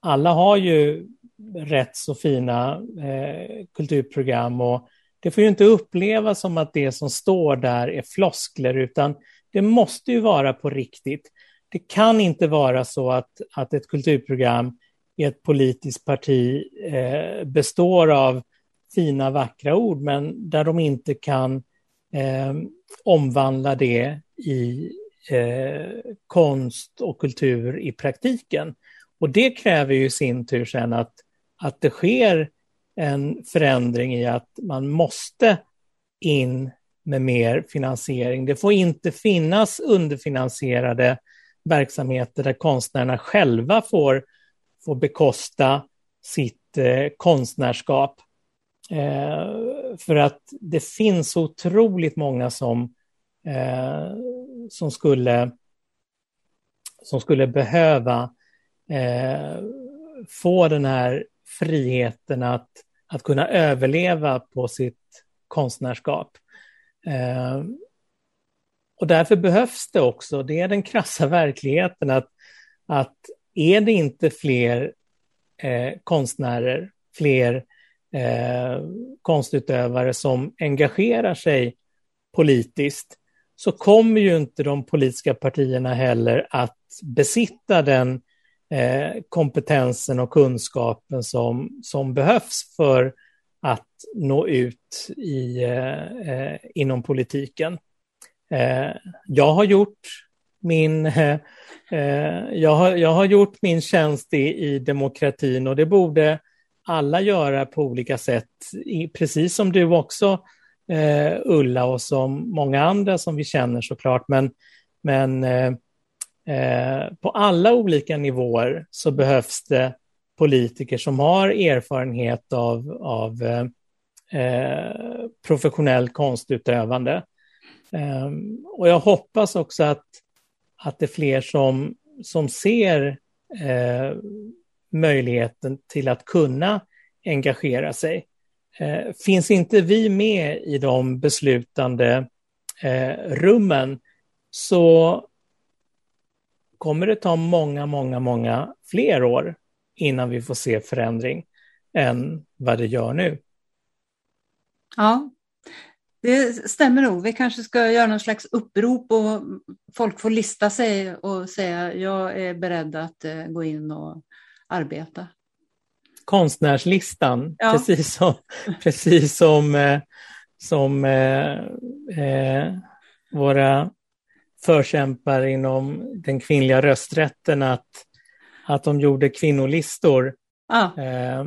alla har ju rätt så fina eh, kulturprogram och det får ju inte upplevas som att det som står där är floskler, utan det måste ju vara på riktigt. Det kan inte vara så att, att ett kulturprogram i ett politiskt parti eh, består av fina, vackra ord, men där de inte kan eh, omvandla det i eh, konst och kultur i praktiken. Och det kräver ju i sin tur sen att, att det sker en förändring i att man måste in med mer finansiering. Det får inte finnas underfinansierade verksamheter där konstnärerna själva får, får bekosta sitt eh, konstnärskap. Eh, för att det finns otroligt många som, eh, som, skulle, som skulle behöva eh, få den här friheten att att kunna överleva på sitt konstnärskap. Eh, och därför behövs det också, det är den krassa verkligheten, att, att är det inte fler eh, konstnärer, fler eh, konstutövare som engagerar sig politiskt, så kommer ju inte de politiska partierna heller att besitta den eh, kompetensen och kunskapen som, som behövs för att nå ut i, eh, eh, inom politiken. Eh, jag har gjort min, eh, jag, har, jag har gjort min tjänst i, i demokratin och det borde alla göra på olika sätt, precis som du också eh, Ulla och som många andra som vi känner såklart. Men, men eh, eh, på alla olika nivåer så behövs det politiker som har erfarenhet av, av eh, eh professionell konstutövande. Eh, och jag hoppas också att, att det är fler som, som ser eh, möjligheten till att kunna engagera sig. Eh, finns inte vi med i de beslutande eh, rummen så kommer det ta många, många, många fler år innan vi får se förändring än vad det gör nu. Ja, det stämmer nog. Vi kanske ska göra någon slags upprop och folk får lista sig och säga jag är beredd att eh, gå in och arbeta konstnärslistan, ja. precis som, precis som, eh, som eh, eh, våra förkämpar inom den kvinnliga rösträtten, att, att de gjorde kvinnolistor. Ja. Eh,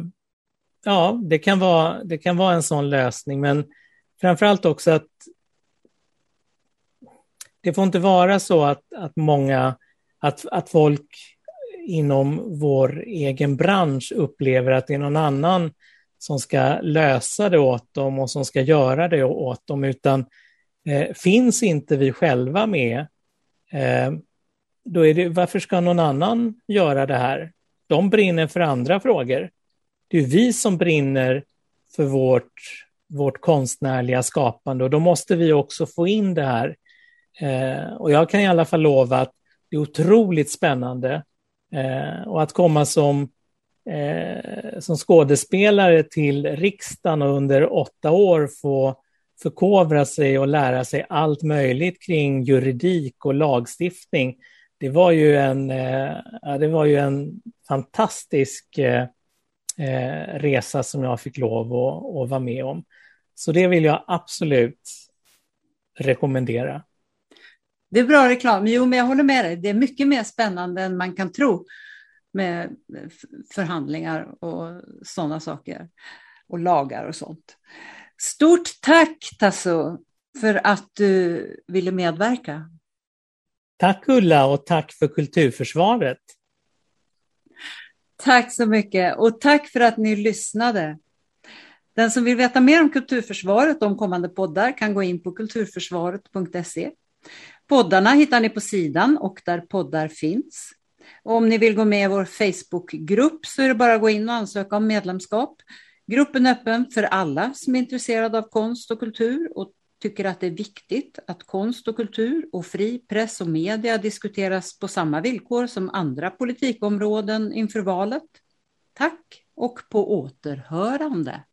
ja, det kan, vara, det kan vara en sån lösning, men framförallt också att det får inte vara så att, att många, att, att folk inom vår egen bransch upplever att det är någon annan som ska lösa det åt dem och som ska göra det åt dem, utan eh, finns inte vi själva med, eh, då är det, varför ska någon annan göra det här? De brinner för andra frågor. Det är vi som brinner för vårt, vårt konstnärliga skapande och då måste vi också få in det här. Eh, och jag kan i alla fall lova att det är otroligt spännande Eh, och att komma som, eh, som skådespelare till riksdagen och under åtta år få förkovra sig och lära sig allt möjligt kring juridik och lagstiftning. Det var ju en, eh, det var ju en fantastisk eh, eh, resa som jag fick lov att, att vara med om. Så det vill jag absolut rekommendera. Det är bra reklam. Jo, men jag håller med dig. Det är mycket mer spännande än man kan tro med förhandlingar och sådana saker. Och lagar och sånt. Stort tack Tasso för att du ville medverka. Tack Ulla och tack för Kulturförsvaret. Tack så mycket och tack för att ni lyssnade. Den som vill veta mer om Kulturförsvaret och om kommande poddar kan gå in på kulturförsvaret.se. Poddarna hittar ni på sidan och där poddar finns. Och om ni vill gå med i vår Facebookgrupp så är det bara att gå in och ansöka om medlemskap. Gruppen är öppen för alla som är intresserade av konst och kultur och tycker att det är viktigt att konst och kultur och fri press och media diskuteras på samma villkor som andra politikområden inför valet. Tack och på återhörande.